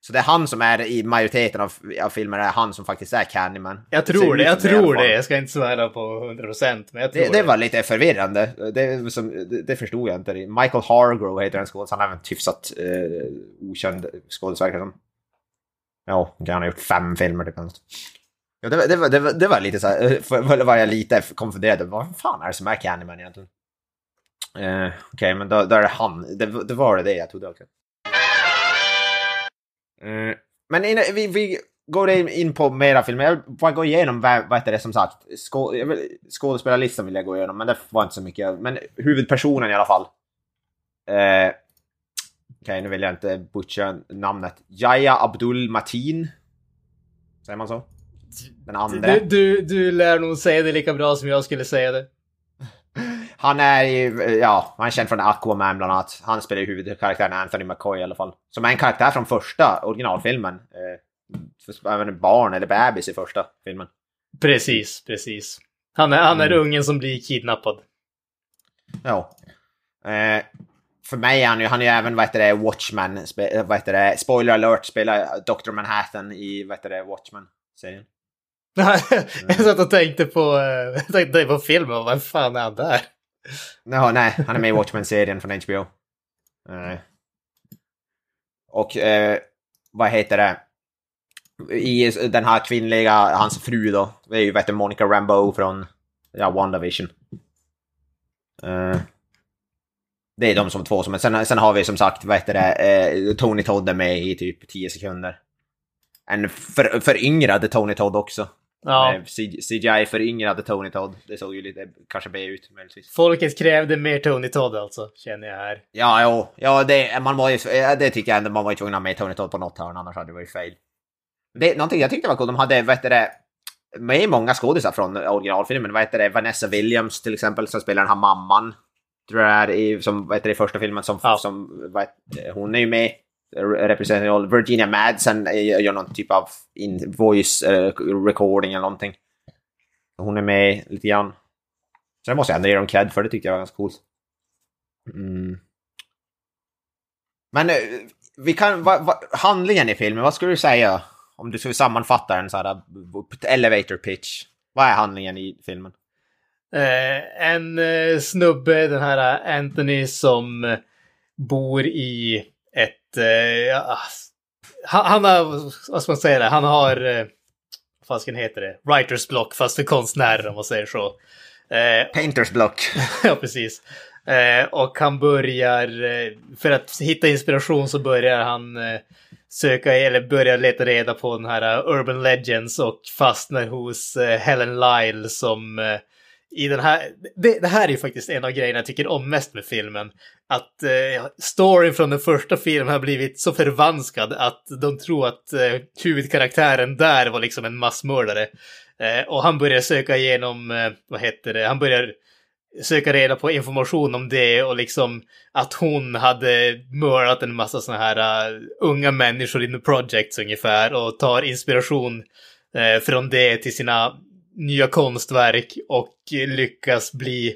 Så det är han som är i majoriteten av, av filmerna, är han som faktiskt är Candyman. Jag tror ut det, jag tror det. Jag ska inte svära på 100% men jag tror Det, det var lite förvirrande. Det, som, det, det förstod jag inte. Michael Hargrove heter den skådis. Han är en hyfsat eh, okänd skådis verkar det som. Ja, han har gjort fem filmer det kanske. Ja, det, var- det, var- det, var- det lite så här, var jag lite konfunderad. Vad fan är det som är Candyman egentligen? Eh, Okej, men då, då är det han. Det, det var det jag trodde också. Eh, men innan, vi, vi går in, på mera filmer. Jag vill bara gå igenom vad, vad heter det som sagt. Skå, vill- skådespelarlistan vill jag gå igenom, men det var inte så mycket. Men huvudpersonen i alla fall. Eh, Okej, nu vill jag inte butcha namnet. Yahya Abdul Mateen. Säger man så? Den andra. Du, du, du lär nog säga det lika bra som jag skulle säga det. Han är ju, ja, han är känd från Aquaman bland annat. Han spelar ju huvudkaraktären Anthony McCoy i alla fall. Som är en karaktär från första originalfilmen. Eh, även en barn eller bebis i första filmen. Precis, precis. Han är, han är Mm. ungen som blir kidnappad. Ja. Eh, för mig är han ju, han är ju även, vad heter det, Watchmen, spe, eh, vad heter det, spoiler alert, spelar Dr. Manhattan i, vad heter det, Watchmen-serien. jag satt och tänkte på, eh, jag tänkte på filmen vad fan är han där? No, nej, han är med i Watchmen-serien från HBO. Eh, och eh, vad heter det? I den här kvinnliga, hans fru då, det är ju vet du, Monica Rambeau från ja, WandaVision. Eh, det är de som två som, sen, sen har vi som sagt, vad heter det, eh, Tony Todd är med i typ 10 sekunder. En för, föryngrad Tony Todd också. Ja, Eh, CGI föryngrade Tony Todd. Det såg ju lite kanske B ut möjligtvis. folket krävde mer Tony Todd alltså, känner jag här. Ja, jo. Ja, det, man var ju, ja, det tycker jag ändå man var ju tvungen att ha med Tony Todd på något hörn, annars hade det varit fel. Det, någonting jag tyckte var coolt, de hade, vad heter det, med många skådisar från originalfilmen. Vad heter det, Vanessa Williams till exempel, som spelar den här mamman. Tror jag är i, som, vad heter det, i första filmen, som, Ja. som vad heter, hon är ju med representerar roll. Virginia Madsen gör någon typ av in, voice eh, recording eller någonting. Hon är med lite grann. Så det måste jag ändå ge dem cred för, det tyckte jag var ganska coolt. Mm. Men eh, vi kan, va, va, handlingen i filmen, vad skulle du säga? Om du skulle sammanfatta den så här, elevator pitch. Vad är handlingen i filmen? Eh, en eh, snubbe, den här eh, Anthony, som bor i ja, han, han har, vad ska man säga, det? han har... Eh, vad fasken heter det? Writers block, fast för konstnärer om man säger så. Eh, Painters block. ja, precis. Eh, och han börjar, eh, för att hitta inspiration så börjar han eh, söka, eller börjar leta reda på den här eh, Urban Legends och fastnar hos eh, Helen Lyle som eh, i den här, det, det här är ju faktiskt en av grejerna jag tycker om mest med filmen. Att eh, storyn från den första filmen har blivit så förvanskad att de tror att eh, huvudkaraktären där var liksom en massmördare. Eh, och han börjar söka igenom, eh, vad heter det, han börjar söka reda på information om det och liksom att hon hade mördat en massa såna här uh, unga människor in the projects ungefär och tar inspiration uh, från det till sina nya konstverk och lyckas bli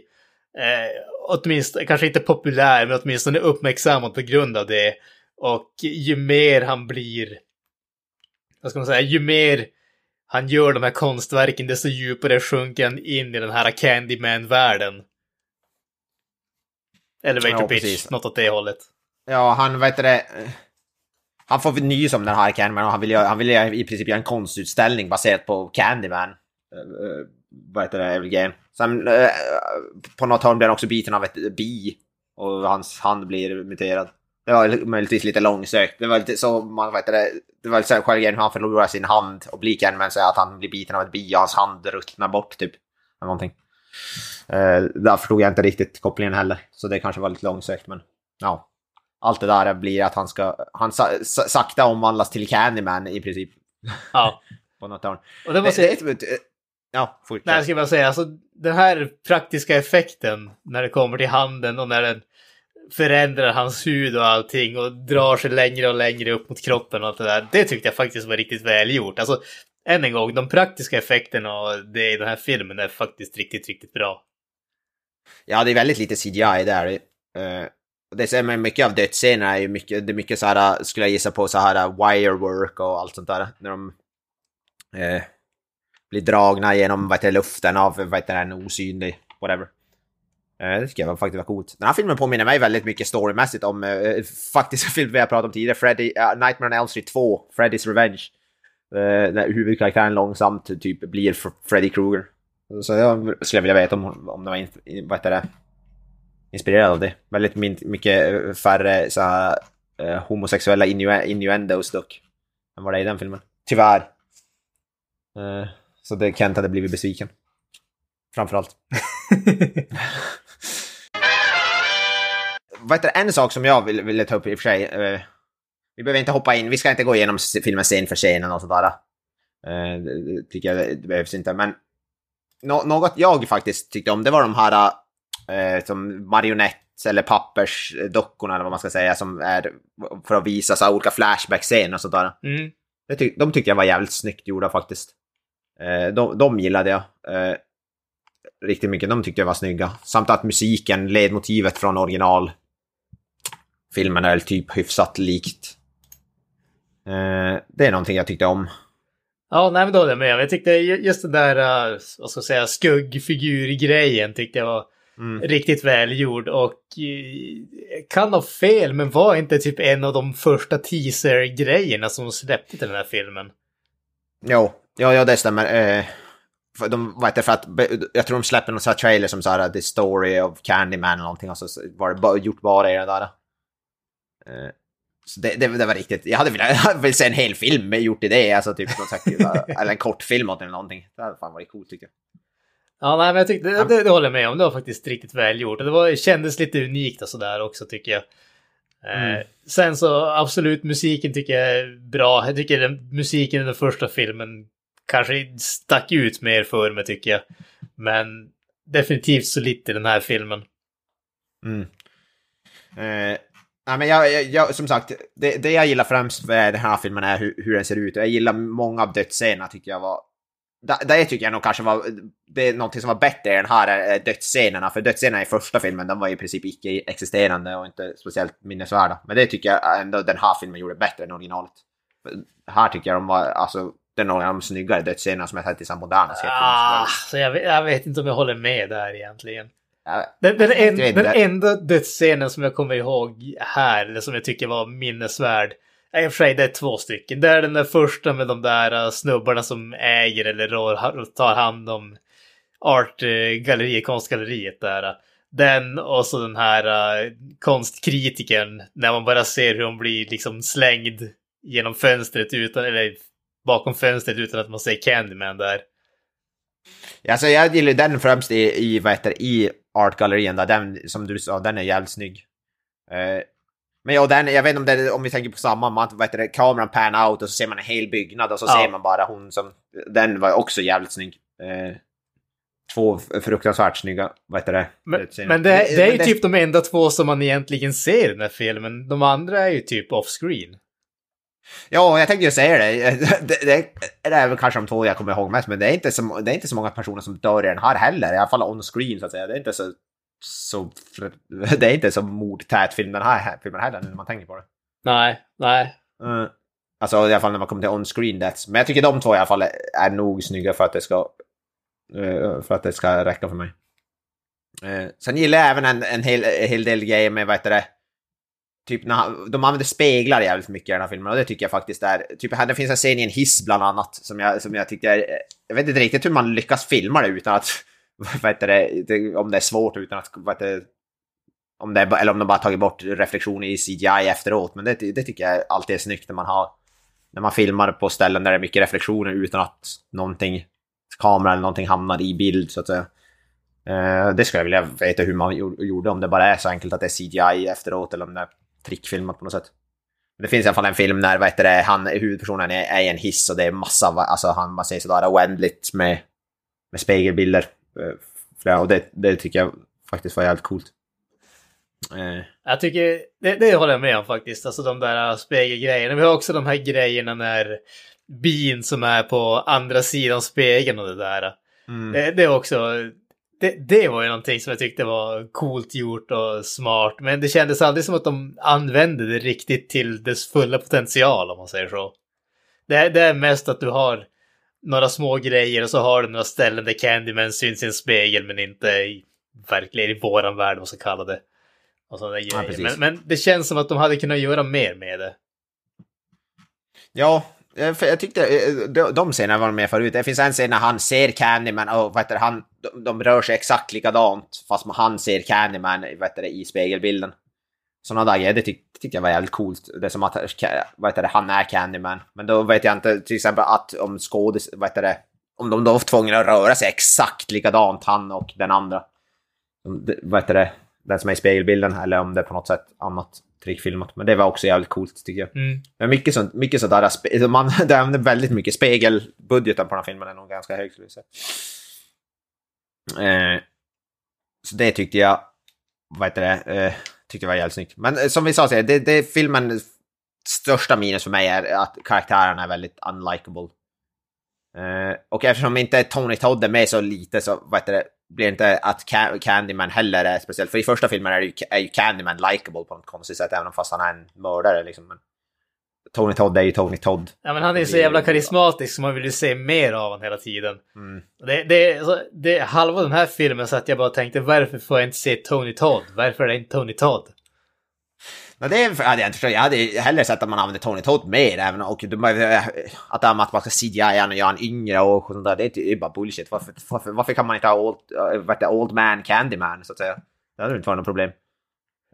uh, åtminstone, kanske inte populär, men åtminstone uppmärksammad på grund av det. Och ju mer han blir, vad ska man säga, ju mer han gör de här konstverken, desto djupare sjunker han in i den här Candyman-världen. Elevator Ja, pitch, precis. något åt det hållet. Ja, han vet det. Han får nys om den här Candyman och han vill, göra, han vill i princip göra en konstutställning baserat på Candyman. Uh, vad heter det? Evil. Sen eh, på något hörn blir han också biten av ett bi. Och hans hand blir muterad. Det var möjligtvis lite långsökt. Det var lite så, man vet det, det var lite så grejen hur han förlorar sin hand och blir Candyman så att han blir biten av ett bi och hans hand ruttnar bort typ. Eller någonting. Uh, där förstod jag inte riktigt kopplingen heller. Så det kanske var lite långsökt men ja. Allt det där blir att han ska, han sa, sa, sakta omvandlas till Candyman i princip. Ja. På något hörn. Och det. Det- det- det- Ja, fortsätt. Nej, jag ska bara säga, alltså den här praktiska effekten när det kommer till handen och när den förändrar hans hud och allting och drar sig längre och längre upp mot kroppen och allt det där. Det tyckte jag faktiskt var riktigt välgjort. Alltså, än en gång, de praktiska effekterna och det i den här filmen är faktiskt riktigt, riktigt bra. Ja, det är väldigt lite CGI där. Uh, det är men mycket av dödsscenerna är ju mycket, det är mycket så här, skulle jag gissa på, så här wirework och allt sånt där. När de eh, blir dragna genom vad heter, det, luften av vad heter, det, en osynlig, whatever. Eh, det tycker jag faktiskt var coolt. Den här filmen påminner mig väldigt mycket storymässigt om eh, eh faktiskt en film vi har pratat om tidigare, Freddy, uh, Nightmare on Elm Street 2, Freddy's Revenge. Eh, när huvudkaraktären långsamt typ blir Freddy Krueger. Så jag skulle vilja veta om, om det var in, vad heter det, inspirerad av det. Väldigt min, mycket färre så här, eh, homosexuella innu innuendos dock. Än vad det är i den filmen. Tyvärr. Eh, så det Kent hade blivit besviken. Framförallt. vad heter det, en sak som jag ville, ville ta upp i och för sig. Eh, vi behöver inte hoppa in, vi ska inte gå igenom filmen scen för scenen och sådär. Eh, det, det tycker jag det behövs inte, men nå- något jag faktiskt tyckte om, det var de här eh, som marionett eller pappersdockorna eller vad man ska säga som är för att visa så här olika flashback-scener och sådär. Mm. Tyck- de tyckte jag var jävligt snyggt gjorda faktiskt. Eh, de, de gillade jag eh, riktigt mycket. De tyckte jag var snygga. Samt att musiken, ledmotivet från originalfilmen är väl typ hyfsat likt. Eh, det är någonting jag tyckte om. Ja, nej men då håller jag med. Jag tyckte ju- just den där, vad ska jag säga, skuggfigur-grejen tyckte jag var Mm. riktigt välgjord och kan ha fel, men var inte typ en av de första teaser-grejerna som släppte till den här filmen? Jo, ja, ja det stämmer. Eh, för de, vad heter det, för att, jag tror de släppte någon sån här trailer som så här The Story of Candyman eller någonting och så var det bara, gjort bara i det där. Eh, så det, det, det var riktigt, jag hade velat, velat se en hel film gjort i det, alltså typ sagt, eller en kortfilm eller någonting. Det hade fan varit coolt tycker jag. Ja, nej, men jag tyckte, det, det, det håller jag med om. Det var faktiskt riktigt välgjort. Det var, kändes lite unikt och sådär också tycker jag. Eh, Mm. sen så absolut, musiken tycker jag är bra. Jag tycker den, musiken i den första filmen kanske stack ut mer för mig tycker jag. Men definitivt så lite i den här filmen. Mm. Eh, Nej, men jag, jag, jag, som sagt, det, det jag gillar främst med den här filmen är hur, hur den ser ut. Jag gillar många av dödsscenerna tycker jag var... Det, det tycker jag nog kanske var... Det är någonting som var bättre i den här eh, dödsscenerna. För dödsscenerna i första filmen, de var i princip icke-existerande och inte speciellt minnesvärda. Men det tycker jag ändå den här filmen gjorde bättre än originalet. Här tycker jag de var, alltså, några av de snyggare dödsscenerna som jag sett i så moderna Ah, så jag, vet, jag vet inte om jag håller med där egentligen. Ja, Den, den, en, den enda dödsscenen som jag kommer ihåg här, eller som jag tycker var minnesvärd, är i och för sig det är två stycken. Det är den där första med de där uh, snubbarna som äger eller tar hand om artgalleriet, konstgalleriet där. Den och så den här uh, konstkritikern när man bara ser hur hon blir liksom slängd genom fönstret utan, eller bakom fönstret utan att man ser Candyman där. Alltså jag gillar den främst i, i, vad heter, det, i Art-gallerien där, den som du sa, den är jävligt snygg. Eh, men ja, den, jag vet inte om, det, om vi tänker på samma, man, vad heter det, kameran pan out och så ser man en hel byggnad och så Ja. ser man bara hon som, den var också jävligt snygg. Eh, två fruktansvärt snygga, vad heter det? Men, men det, det är ju men typ de enda två som man egentligen ser i den här filmen. De andra är ju typ off-screen. Ja, jag tänkte ju säga det. Det, det, det är väl kanske de två jag kommer ihåg mest, men det är, inte så, det är inte så många personer som dör i den här heller. I alla fall on screen så att säga. Det är inte så... så det är inte så mordtät film den här filmen heller, när man tänker på det. Nej, nej. Mm. Alltså i alla fall när man kommer till on-screen deaths. Men jag tycker de två i alla fall är nog snygga för att det ska... eh, För att det ska räcka för mig. Eh, Sen gillar jag även en, en, hel, en hel del grejer med, vad heter det? Typ när han, de använder speglar jävligt mycket i den här filmen och det tycker jag faktiskt är... Typ här, det finns en scen i en hiss bland annat som jag, som jag tycker är... Jag vet inte riktigt hur man lyckas filma det utan att... Vad heter det? det om det är svårt utan att... Vad heter det, om det är, eller om de bara tagit bort reflektioner i CGI efteråt. Men det, det tycker jag alltid är snyggt när man har... När man filmar på ställen där det är mycket reflektioner utan att någonting... Kamera eller någonting hamnar i bild så att säga. Eh, det skulle jag vilja veta hur man gjorde, om det bara är så enkelt att det är CGI efteråt eller om det är trickfilmat på något sätt. Det finns i alla fall en film när vad heter det, han, huvudpersonen är, är i en hiss och det är massa, alltså han, man säger sådär oändligt med, med spegelbilder. Eh, Och det, det tycker jag faktiskt var jävligt coolt. Eh, Jag tycker, det, det håller jag med om faktiskt. Alltså de där spegelgrejerna. Vi har också de här grejerna när bin som är på andra sidan spegeln och det där. mm. Det, det är också, det, det var ju någonting som jag tyckte var coolt gjort och smart. Men det kändes aldrig som att de använde det riktigt till dess fulla potential om man säger så. Det, det är mest att du har några små grejer och så har du några ställen där Candyman syns i en spegel men inte i, verkligen i våran värld, vad man ska kalla det. Och sådana grejer. precis. men, men det känns som att de hade kunnat göra mer med det. Ja, Eh, jag tyckte eh, de, de scenerna var med förut. Det finns en scen när han ser Candyman och vad heter det, han, de, de rör sig exakt likadant fast han ser Candyman vad heter det, i spegelbilden. Sådana där grejer, det tyck, tyckte jag var jävligt coolt. Det är som att eh, vad heter det, han är Candyman. Men då vet jag inte till exempel att om skådis, vad heter det, om de då var tvungna att röra sig exakt likadant, han och den andra. Vad heter det, den som är i spegelbilden, eller om det är på något sätt annat trickfilmat. Men det var också jävligt coolt tycker jag. Mm. Men mycket sånt, mycket sådär, spe- man, det använder väldigt mycket spegelbudgeten på den här filmen är nog ganska hög skulle jag säga. Eh, så det tyckte jag, vad heter det, eh, tyckte jag var jävligt snyggt. Men eh, som vi sa, så det, det är filmens största minus för mig är att karaktärerna är väldigt unlikable. Eh, och eftersom inte Tony Todd är med så lite så vad heter det, blir inte att Ca- Candyman heller är speciellt. För i första filmen är, ju, är ju Candyman likable på något konstigt sätt, även fast han är en mördare. Liksom. Men Tony Todd är ju Tony Todd. Ja, men han är så jävla karismatisk så man vill ju se mer av honom hela tiden. Mm. Det, det, alltså, det, halva den här filmen så att jag bara tänkte varför får jag inte se Tony Todd? Varför är det inte Tony Todd? Men det hade jag inte förstått. Jag hade hellre sett att man använder Tony Todd mer. Även, och de, att, det här med att man ska CGI och göra honom yngre och sånt där, det är, det är bara bullshit. Varför, varför, varför kan man inte ha old, äh, vad heter det, old man Candyman, så att säga? Det hade inte varit något problem.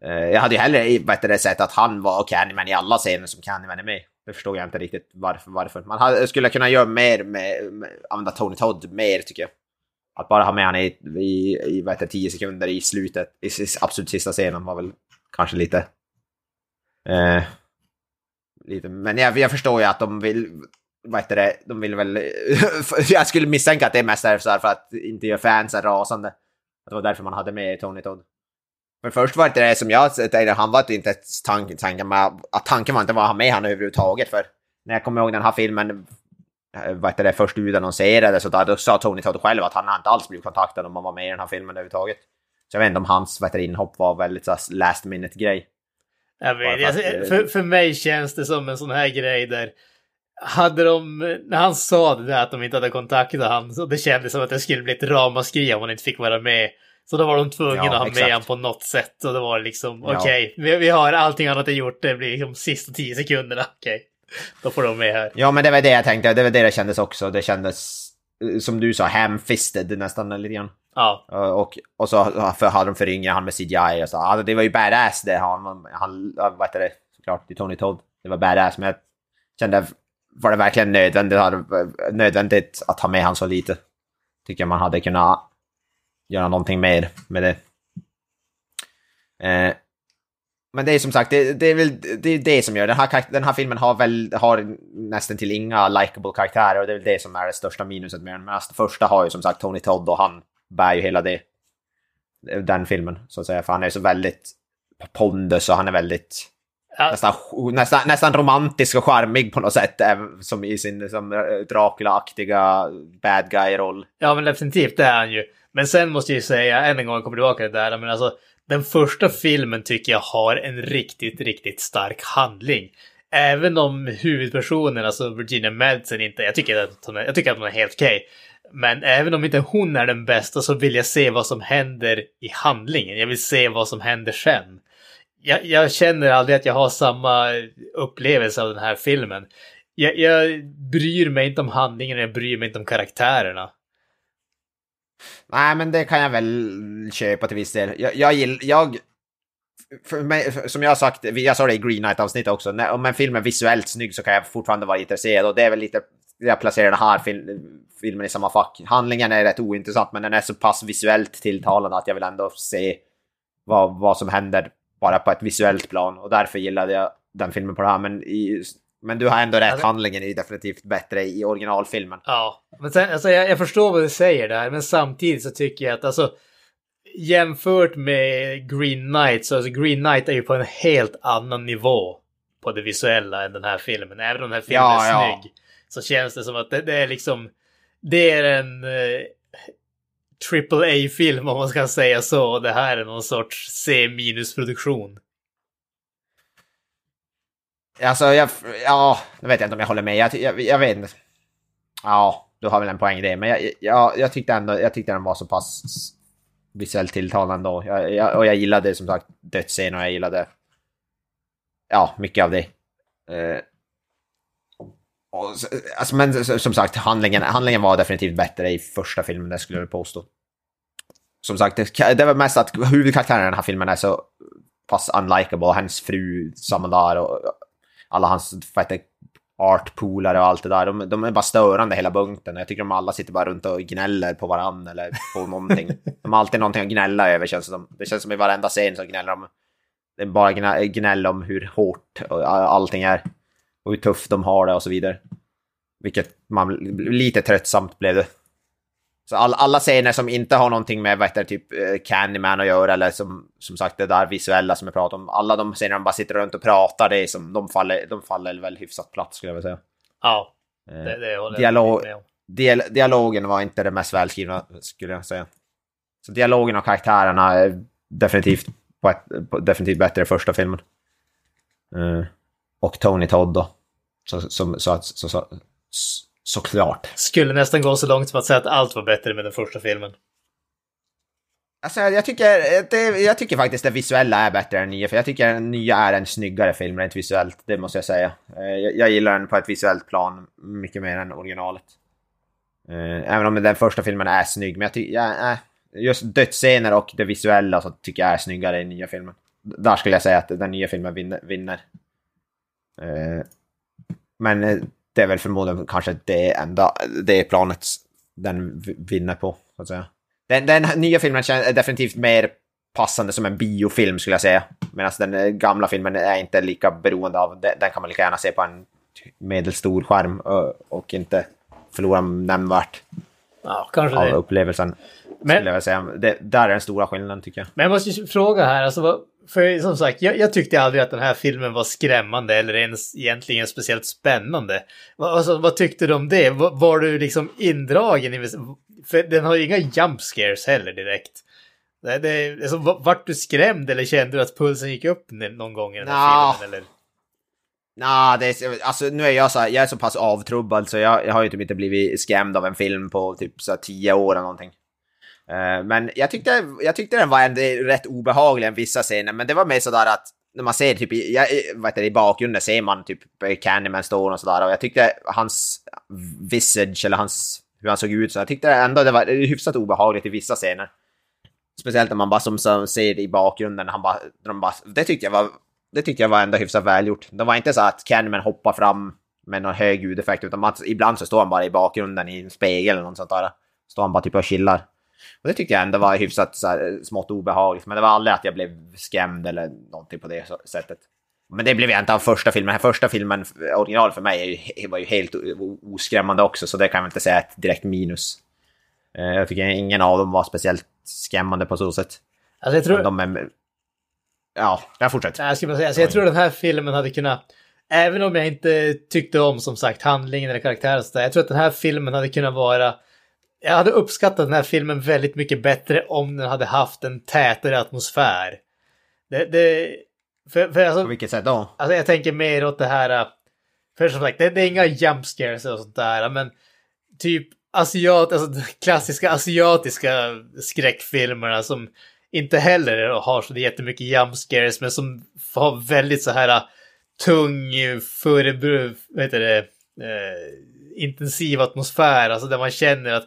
Eh, jag hade ju hellre vet det, sett att han var Candyman i alla scener som Candyman är med. Det förstår jag inte riktigt varför. varför. Man hade, skulle kunna göra mer med, med använda Tony Todd mer, tycker jag. Att bara ha med honom i, i, i vet det, 10 sekunder i slutet, i i absolut sista scenen var väl kanske lite... Eh, lite men jag, jag förstår ju att de vill... Vad heter det? De vill väl... jag skulle misstänka att det är mest är här för att inte göra fansen rasande. Att det var därför man hade med Tony Todd. Men först var det det som jag tänkte, han var inte tanken, tanken med, att tanken var inte att ha med han överhuvudtaget. För när jag kommer ihåg den här filmen, eh, vad heter det, först utannonserades, så då sa Tony Todd själv att han inte alls blivit kontaktad om man var med i den här filmen överhuvudtaget. Så jag vet inte om hans vad heter det, inhopp var väldigt så last minute grej. Jag vet, jag, för, för mig känns det som en sån här grej där hade de, när han sa det där att de inte hade kontaktat han, så det kändes som att det skulle bli ett ramaskri om han inte fick vara med. Så då var de tvungna Ja, att ha exakt. med honom på något sätt. Och det var liksom, Ja. okej, vi, vi har allting annat är gjort, det blir liksom sista tio sekunderna, okej. Då får de med här. Ja, men det var det jag tänkte, det var det det kändes också. Det kändes, eh, som du sa, ham-fisted nästan lite grann. Ja, eh, Och, och så för hade de föryngrat han med CGI och så. Alltså, det var ju badass det. Han, han eh, vad heter det? Såklart, det är Tony Todd. Det var badass, men jag kände, var det verkligen nödvändigt, nödvändigt att ha med han så lite? Tycker man hade kunnat göra någonting mer med det. Eh, men det är som sagt, det, det är väl det, är det som gör den här, den här filmen har väl har nästan till inga likable karaktärer och det är väl det som är det största minuset med den. Men alltså, första har ju som sagt Tony Todd och han bär ju hela det. Den filmen, så att säga. För han är så väldigt pondus och han är väldigt Ja. nästan, nästan, nästan romantisk och charmig på något sätt. Som i sin som eh, Dracula-aktiga bad guy-roll. ja men definitivt det är han ju. Men sen måste jag ju säga, än en gång jag kommer tillbaka till det där, men alltså den första filmen tycker jag har en riktigt, riktigt stark handling. Även om huvudpersonen, alltså Virginia Madsen inte, jag tycker att hon är, jag tycker att hon är helt okej. Men även om inte hon är den bästa så vill jag se vad som händer i handlingen. Jag vill se vad som händer sen. Jag, jag känner aldrig att jag har samma upplevelse av den här filmen. Jag, jag bryr mig inte om handlingen, jag bryr mig inte om karaktärerna. Nej, men det kan jag väl köpa till viss del. Jag, jag gillar... Jag, för mig, för, som jag har sagt, jag sa det i Green Knight-avsnittet också, när, om en film är visuellt snygg så kan jag fortfarande vara intresserad och det är väl lite... Jag placerar den här fil, filmen i samma fack. Handlingen är rätt ointressant men den är så pass visuellt tilltalande att jag vill ändå se vad, vad som händer bara på ett visuellt plan och därför gillade jag den filmen på det här. Men, i, men du har ändå rätt, det- handlingen är definitivt bättre i originalfilmen. Ja, men sen, alltså jag, jag förstår vad du säger där, men samtidigt så tycker jag att alltså jämfört med Green Knight så alltså Green Knight är ju på en helt annan nivå på det visuella än den här filmen. Även om den här filmen Ja, är ja så känns det som att det, det är liksom det är en eh, A-film om man ska säga så. Och det här är någon sorts C-minus-produktion. Alltså, jag, ja, jag vet inte om jag håller med. Jag, jag, jag vet inte. Ja, du har väl en poäng i det. Men jag, jag, jag tyckte ändå jag tyckte den var så pass visuellt tilltalande ändå. Jag, jag, och jag gillade som sagt dödsscenen och jag gillade ja, mycket av det. Eh, och, så- alltså, men som sagt, handlingen, handlingen var definitivt bättre i första filmen, det skulle jag påstå. Som sagt, det, det var mest att huvudkaraktären i den här filmen är så pass unlikable. Hans fru, samma där och alla hans artpolare och allt det där. De, de är bara störande hela bunten. Jag tycker de alla sitter bara runt och gnäller på varandra eller på någonting. De har alltid någonting att gnälla över känns det som. Det känns som i varenda scen så gnäller de. Det är bara gnä- gnäll om hur hårt allting är. Och hur tufft de har det och så vidare. Vilket man, lite tröttsamt blev det. Så all, alla scener som inte har någonting med vad heter, det, typ eh, Candyman att göra eller som, som sagt det där visuella som jag pratade om. Alla de scener de bara sitter runt och pratar, det är som, de, faller, de faller väl hyfsat platt skulle jag vilja säga. Ja, Eh, det, det håller Dialog- med om. Dial dialogen var inte det mest välskrivna skulle jag säga. Så dialogen och karaktärerna är definitivt, på ett, på, definitivt bättre i första filmen. Eh, och Tony Todd då. Så, som, så, att- så, så, så, såklart. Skulle nästan gå så långt som att säga att allt var bättre med den första filmen. Alltså, jag, tycker, det, jag tycker faktiskt det visuella är bättre än nya, för jag tycker den nya är en snyggare film rent visuellt, det måste jag säga. Eh, Jag, jag gillar den på ett visuellt plan mycket mer än originalet. Eh, Även om den första filmen är snygg, men jag tycker, äh, just dödsscener och det visuella så tycker jag är snyggare i nya filmen. Där skulle jag säga att den nya filmen vinner. Men eh, det är väl förmodligen kanske det enda, det planet den vinner på, så att säga. Den, den nya filmen är definitivt mer passande som en biofilm skulle jag säga. Medan den eh, gamla filmen är inte lika beroende av, den, kan man lika gärna se på en medelstor skärm och, inte förlora nämnvärt. Ja, kanske av det. upplevelsen. Men- Skulle jag säga. Det, där är den stora skillnaden tycker jag. Men jag måste ju fråga här, alltså, vad- för som sagt, jag, jag tyckte aldrig att den här filmen var skrämmande eller ens egentligen speciellt spännande. Alltså, vad tyckte du om det? Var, var du liksom indragen i... För den har ju inga jump scares heller direkt. Det, det, alltså, va- vart du skrämd eller kände du att pulsen gick upp någon gång i den här Nja. filmen? Eller? Nah, det är, alltså, nu är jag så här, jag är så pass avtrubbad så jag, jag har ju typ inte blivit skrämd av en film på typ så här, tio år eller någonting. Eh, men jag tyckte, jag tyckte den var ändå rätt obehaglig i vissa scener, men det var mer sådär att när man ser typ i, jag, vad heter det, i bakgrunden ser man typ Candyman står och sådär och jag tyckte hans visage eller hans, hur han såg ut så jag tyckte ändå det var hyfsat obehagligt i vissa scener. Speciellt när man bara som, som ser i bakgrunden, han bara, de bara, det tyckte jag var, det tyckte jag var ändå hyfsat välgjort. Det var inte så att Candyman hoppar fram med någon hög ljudeffekt, utan man, ibland så står han bara i bakgrunden i en spegel eller något sånt där. Står han bara typ och chillar. Och det tyckte jag ändå var hyfsat så här, smått obehagligt, men det var aldrig att jag blev skrämd eller någonting på det sättet. Men det blev jag inte av första filmen. Den här första filmen, original för mig, var ju helt oskrämmande också, så det kan jag inte säga är ett direkt minus. Eh, Jag tycker ingen av dem var speciellt skrämmande på så sätt. Alltså, jag tror... De är... Ja, jag fortsätter. Jag, bara säga, alltså jag tror den här filmen hade kunnat, även om jag inte tyckte om som sagt handlingen eller karaktären, så där, jag tror att den här filmen hade kunnat vara, jag hade uppskattat den här filmen väldigt mycket bättre om den hade haft en tätare atmosfär. Det, det, för, för alltså, På vilket sätt då? Alltså jag tänker mer åt det här, för som sagt, det, det är inga jump scares och sånt där, men typ asiat, alltså klassiska asiatiska skräckfilmerna som inte heller har så jättemycket jump scares, men som har väldigt så här tung, förebru, vad heter det, eh, intensiv atmosfär, alltså där man känner att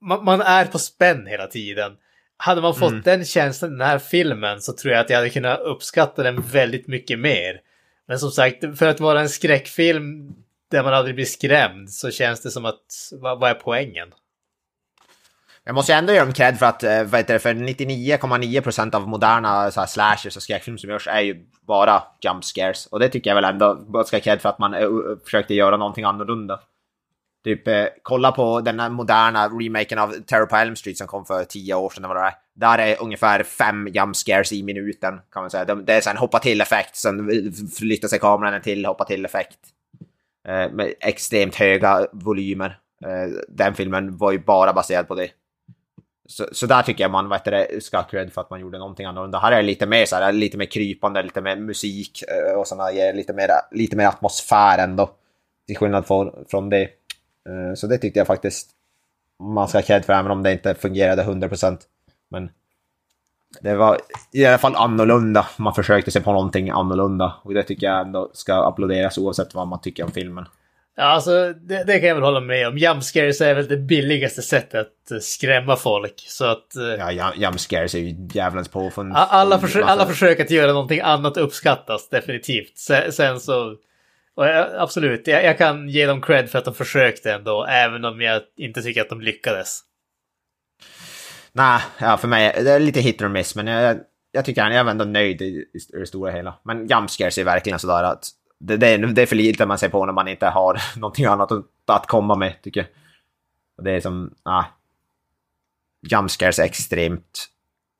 man, man är på spänn hela tiden. Hade man fått den känslan i den här filmen så tror jag att jag hade kunnat uppskatta den väldigt mycket mer. Men som sagt, för att vara en skräckfilm där man aldrig blir skrämd så känns det som att, vad, vad är poängen? Jag måste ändå ge dem cred för att, eh, vad heter det, för 99,9% av moderna så här, slashers och skräckfilm som görs är ju bara jump scares. Och det tycker jag väl ändå ska cred för att man eh, försökte göra någonting annorlunda. Typ, eh, kolla på den här moderna remaken av Terror på Elm Street som kom för tio år sedan. Var det. Där är ungefär fem jump scares i minuten, kan man säga. De- Det är sen en hoppa till-effekt, sen flyttar sig kameran en till hoppa till-effekt. Eh, med extremt höga volymer. Eh, den filmen var ju bara baserad på det. Så, så där tycker jag man vet det, ska ha cred för att man gjorde någonting annorlunda. Här är det lite mer så här, lite mer krypande, lite mer musik eh, och sådana lite mer, lite mer atmosfär ändå. Till skillnad från, från det. Eh, Så det tyckte jag faktiskt man ska ha cred för, även om det inte fungerade 100%. Men det var i alla fall annorlunda. Man försökte sig på någonting annorlunda. Och det tycker jag ändå ska applåderas oavsett vad man tycker om filmen. Ja, alltså det, det kan jag väl hålla med om. Jump scares är väl det billigaste sättet att eh, skrämma folk. Så att eh, Ja, jump- jump scares är ju djävulens påfund. alla, försö- alla försök att göra någonting annat uppskattas definitivt. Sen, sen så... Och jag, absolut, jag, jag kan ge dem cred för att de försökte ändå, även om jag inte tycker att de lyckades. Nej, ja, för mig det är lite hit or miss, men jag, jag tycker jag är ändå nöjd i, i det stora hela. Men jump scares är verkligen sådär att det, det, är, det är för lite man ser på när man inte har någonting annat att, att komma med, tycker jag. Och det är som, nej. Jump scares är extremt...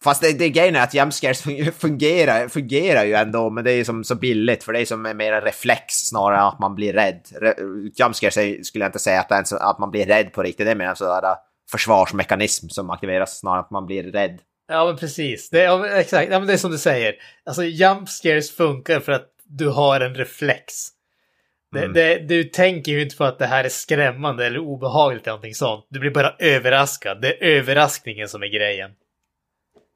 Fast det, det grejen är att jump scares fun- fungerar, fungerar ju ändå, men det är som så billigt, för det är som mer en reflex snarare än att man blir rädd. Re- Jump scares är, skulle jag inte säga att, det är en så, att man blir rädd på riktigt, det är mer en sådär försvarsmekanism som aktiveras snarare än att man blir rädd. Ja, men precis. Det, ja, exakt. Ja, men det är som du säger. Alltså, jump scares funkar för att du har en reflex. Det, Mm. det, du tänker ju inte på att det här är skrämmande eller obehagligt eller någonting sånt. Du blir bara överraskad. Det är överraskningen som är grejen.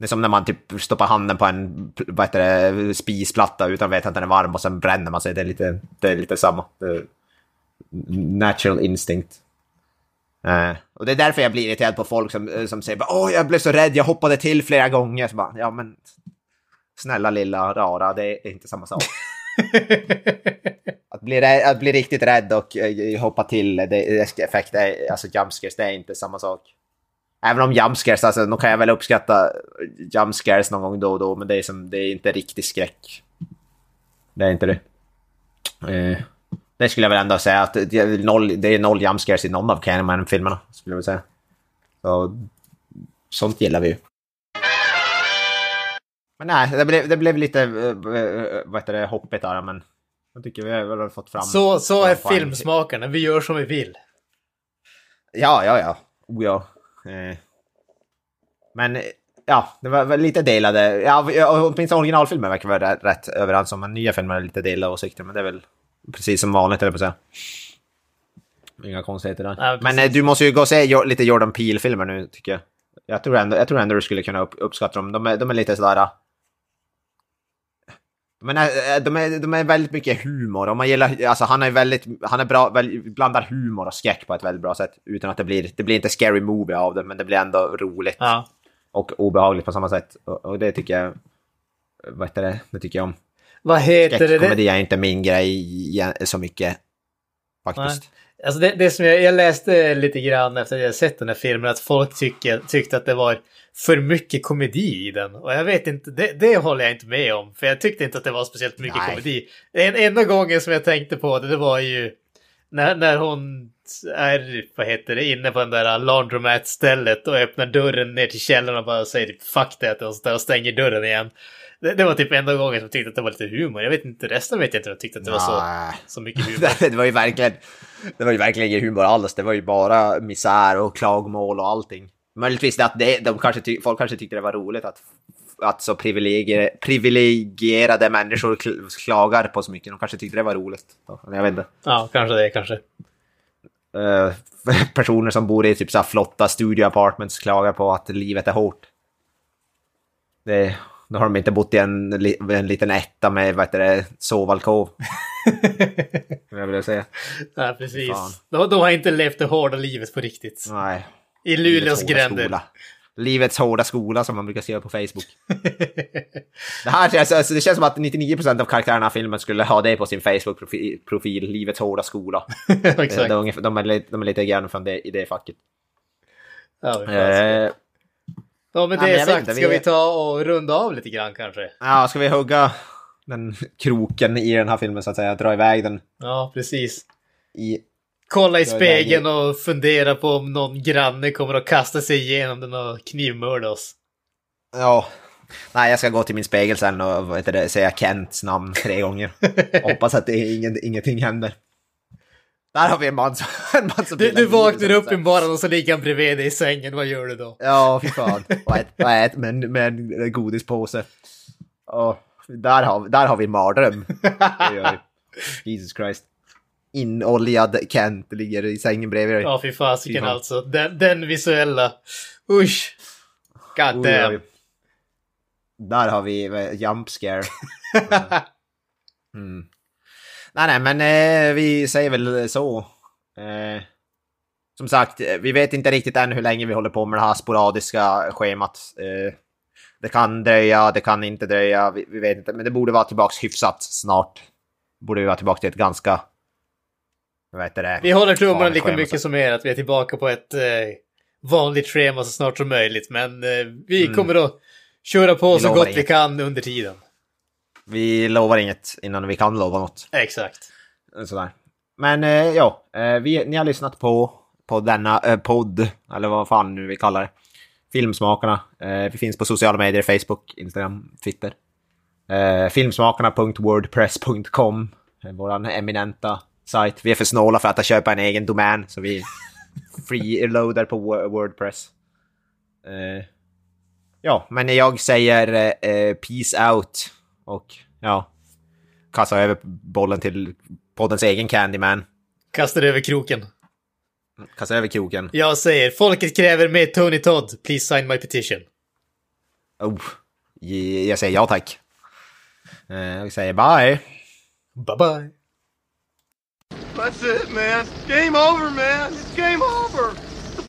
Det är som när man typ stoppar handen på en vad heter det, spisplatta utan att veta att den är varm och sen bränner man sig. Det är lite, det är lite samma. Det är natural instinct. Eh, och det är därför jag blir irriterad på folk som, eh, som säger åh jag blev så rädd, jag hoppade till flera gånger. Så bara, ja men snälla lilla rara, det är inte samma sak. Att bli, rä- att bli riktigt rädd och eh, hoppa till, det, det effekt, är, alltså jumpscares, det är inte samma sak. Även om jumpscares, alltså, då kan jag väl uppskatta jumpscares någon gång då och då, men det är, som, det är inte riktig skräck. Det är inte det. Eh, det skulle jag väl ändå säga att det är noll, det är noll jumpscares i någon av Candyman-filmerna, skulle jag vilja säga. Så, sånt gillar vi ju. Men nej, det blev, det blev lite, eh, eh, vad heter det, hoppigt där, men jag tycker vi har väl fått fram... Så, så är filmsmakarna, vi gör som vi vill. Ja, ja, ja. Oh, ja. Eh. Men eh, ja, det var lite delade. Ja, åtminstone originalfilmen verkar vara rätt, överens om, men nya filmer är lite delade åsikter. Men det är väl precis som vanligt, eller på att säga. Inga konstigheter där. Ja, men eh, du måste ju gå och se lite Jordan Peele-filmer nu, tycker jag. Jag tror ändå, jag tror ändå du skulle kunna upp, uppskatta dem. De är, de är lite sådär... eh, Men eh, de är, de är väldigt mycket humor. Om man gillar, alltså han är väldigt, han är bra, väl, blandar humor och skräck på ett väldigt bra sätt. Utan att det blir, det blir inte scary movie av det, men det blir ändå roligt. Ja. Och obehagligt på samma sätt. Och, och det tycker jag, vad heter det, det tycker jag om. Vad heter det? Skräckkomedi är inte min grej så mycket. Faktiskt. Alltså det, det som jag, jag läste lite grann efter att jag sett den här filmen, att folk tycker, tyckte att det var för mycket komedi i den. Och jag vet inte, det, det håller jag inte med om. För jag tyckte inte att det var speciellt mycket Nej. komedi. Den enda gången som jag tänkte på det, det var ju när, när hon är, vad heter det, inne på den där laundromat-stället och öppnar dörren ner till källaren och bara säger typ fuck det och, där och stänger dörren igen. Det, det var typ enda gången som jag tyckte att det var lite humor. Jag vet inte, resten vet jag inte om jag tyckte att det var så, så mycket humor. det var ju verkligen, det var ju verkligen ingen humor alls. Det var ju bara misär och klagomål och allting. Möjligtvis att det, de kanske folk kanske tyckte det var roligt att, att så privilegier, privilegierade människor kl- klagar på så mycket. De kanske tyckte det var roligt. Jag vet inte. Ja, kanske det, kanske. Eh, personer som bor i typ så här flotta studio apartments klagar på att livet är hårt. Det, då har de inte bott i en, en liten etta med vad heter det, sovalkov. Jag vill säga. Ja, precis. De, de har inte levt det hårda livet på riktigt. Nej. I Luleås gränder. skola. Livets hårda skola som man brukar skriva på Facebook. det, här, känns- alltså, det känns som att 99% av karaktärerna i filmen skulle ha det på sin Facebook-profil. Profil, Livets hårda skola. Exakt. de, är de, är lite, de är lite grann från det, i det facket. Ja, Eh, ja, ja, men det vet sagt, inte, ska vi- vi ta och runda av lite grann kanske? Ja, ska vi hugga den kroken i den här filmen så att säga? Dra iväg den Ja, precis. i... Kolla i Dra spegeln och fundera på om någon granne kommer att kasta sig igenom den och knivmörda oss. Ja. Nej, jag ska gå till min spegel sen och vad heter det, säga Kents namn tre gånger. Hoppas att det ingen, ingenting händer. Där har vi en man som... En man som Du, du vaknar upp i morgon och så ligger han bredvid dig i sängen. Vad gör du då? Ja, fy fan. Och ät, och ät med, en- med en godispåse. Och där har, där har vi en mardröm. Jesus Christ. Inoljad Kent ligger i sängen bredvid dig. Ja, fy fasiken alltså. Den, den visuella. Usch. God damn. Där har vi jump scare. Mm. Nej, nej, men eh, vi säger väl så. Eh, som sagt, eh, vi vet inte riktigt än hur länge vi håller på med det här sporadiska schemat. Eh, det kan dröja, det kan inte dröja, vi, vi vet inte. Men det borde vara tillbaks hyfsat snart. Borde vi vara tillbaka till ett ganska... Vad heter det? Vi håller tummarna lika mycket som er att vi är tillbaka på ett eh, vanligt schema så snart som möjligt. Men eh, vi kommer att köra på Mm. Vi så gott vi kan under tiden. Vi lovar inget innan vi kan lova något. Exakt. Sådär. Men eh, ja, eh, vi, ni har lyssnat på, på denna eh, podd, eller vad fan nu vi kallar det. Filmsmakarna. Eh, vi finns på sociala medier, Facebook, Instagram, Twitter. Filmsmakarna.wordpress.com, våran eminenta sajt. Vi är för snåla för att köpa en egen domän, så vi freeloadar på Wo- Wordpress. Ja, men jag säger peace out och ja, kasta över bollen till poddens egen Candyman. Kastar över kroken. Kasta över kroken. Jag säger folket kräver mer Tony Todd. Please sign my petition. Oh, jag säger ja tack. Eh, Jag säger bye. Bye bye. That's it, man. Game over, man. It's game over.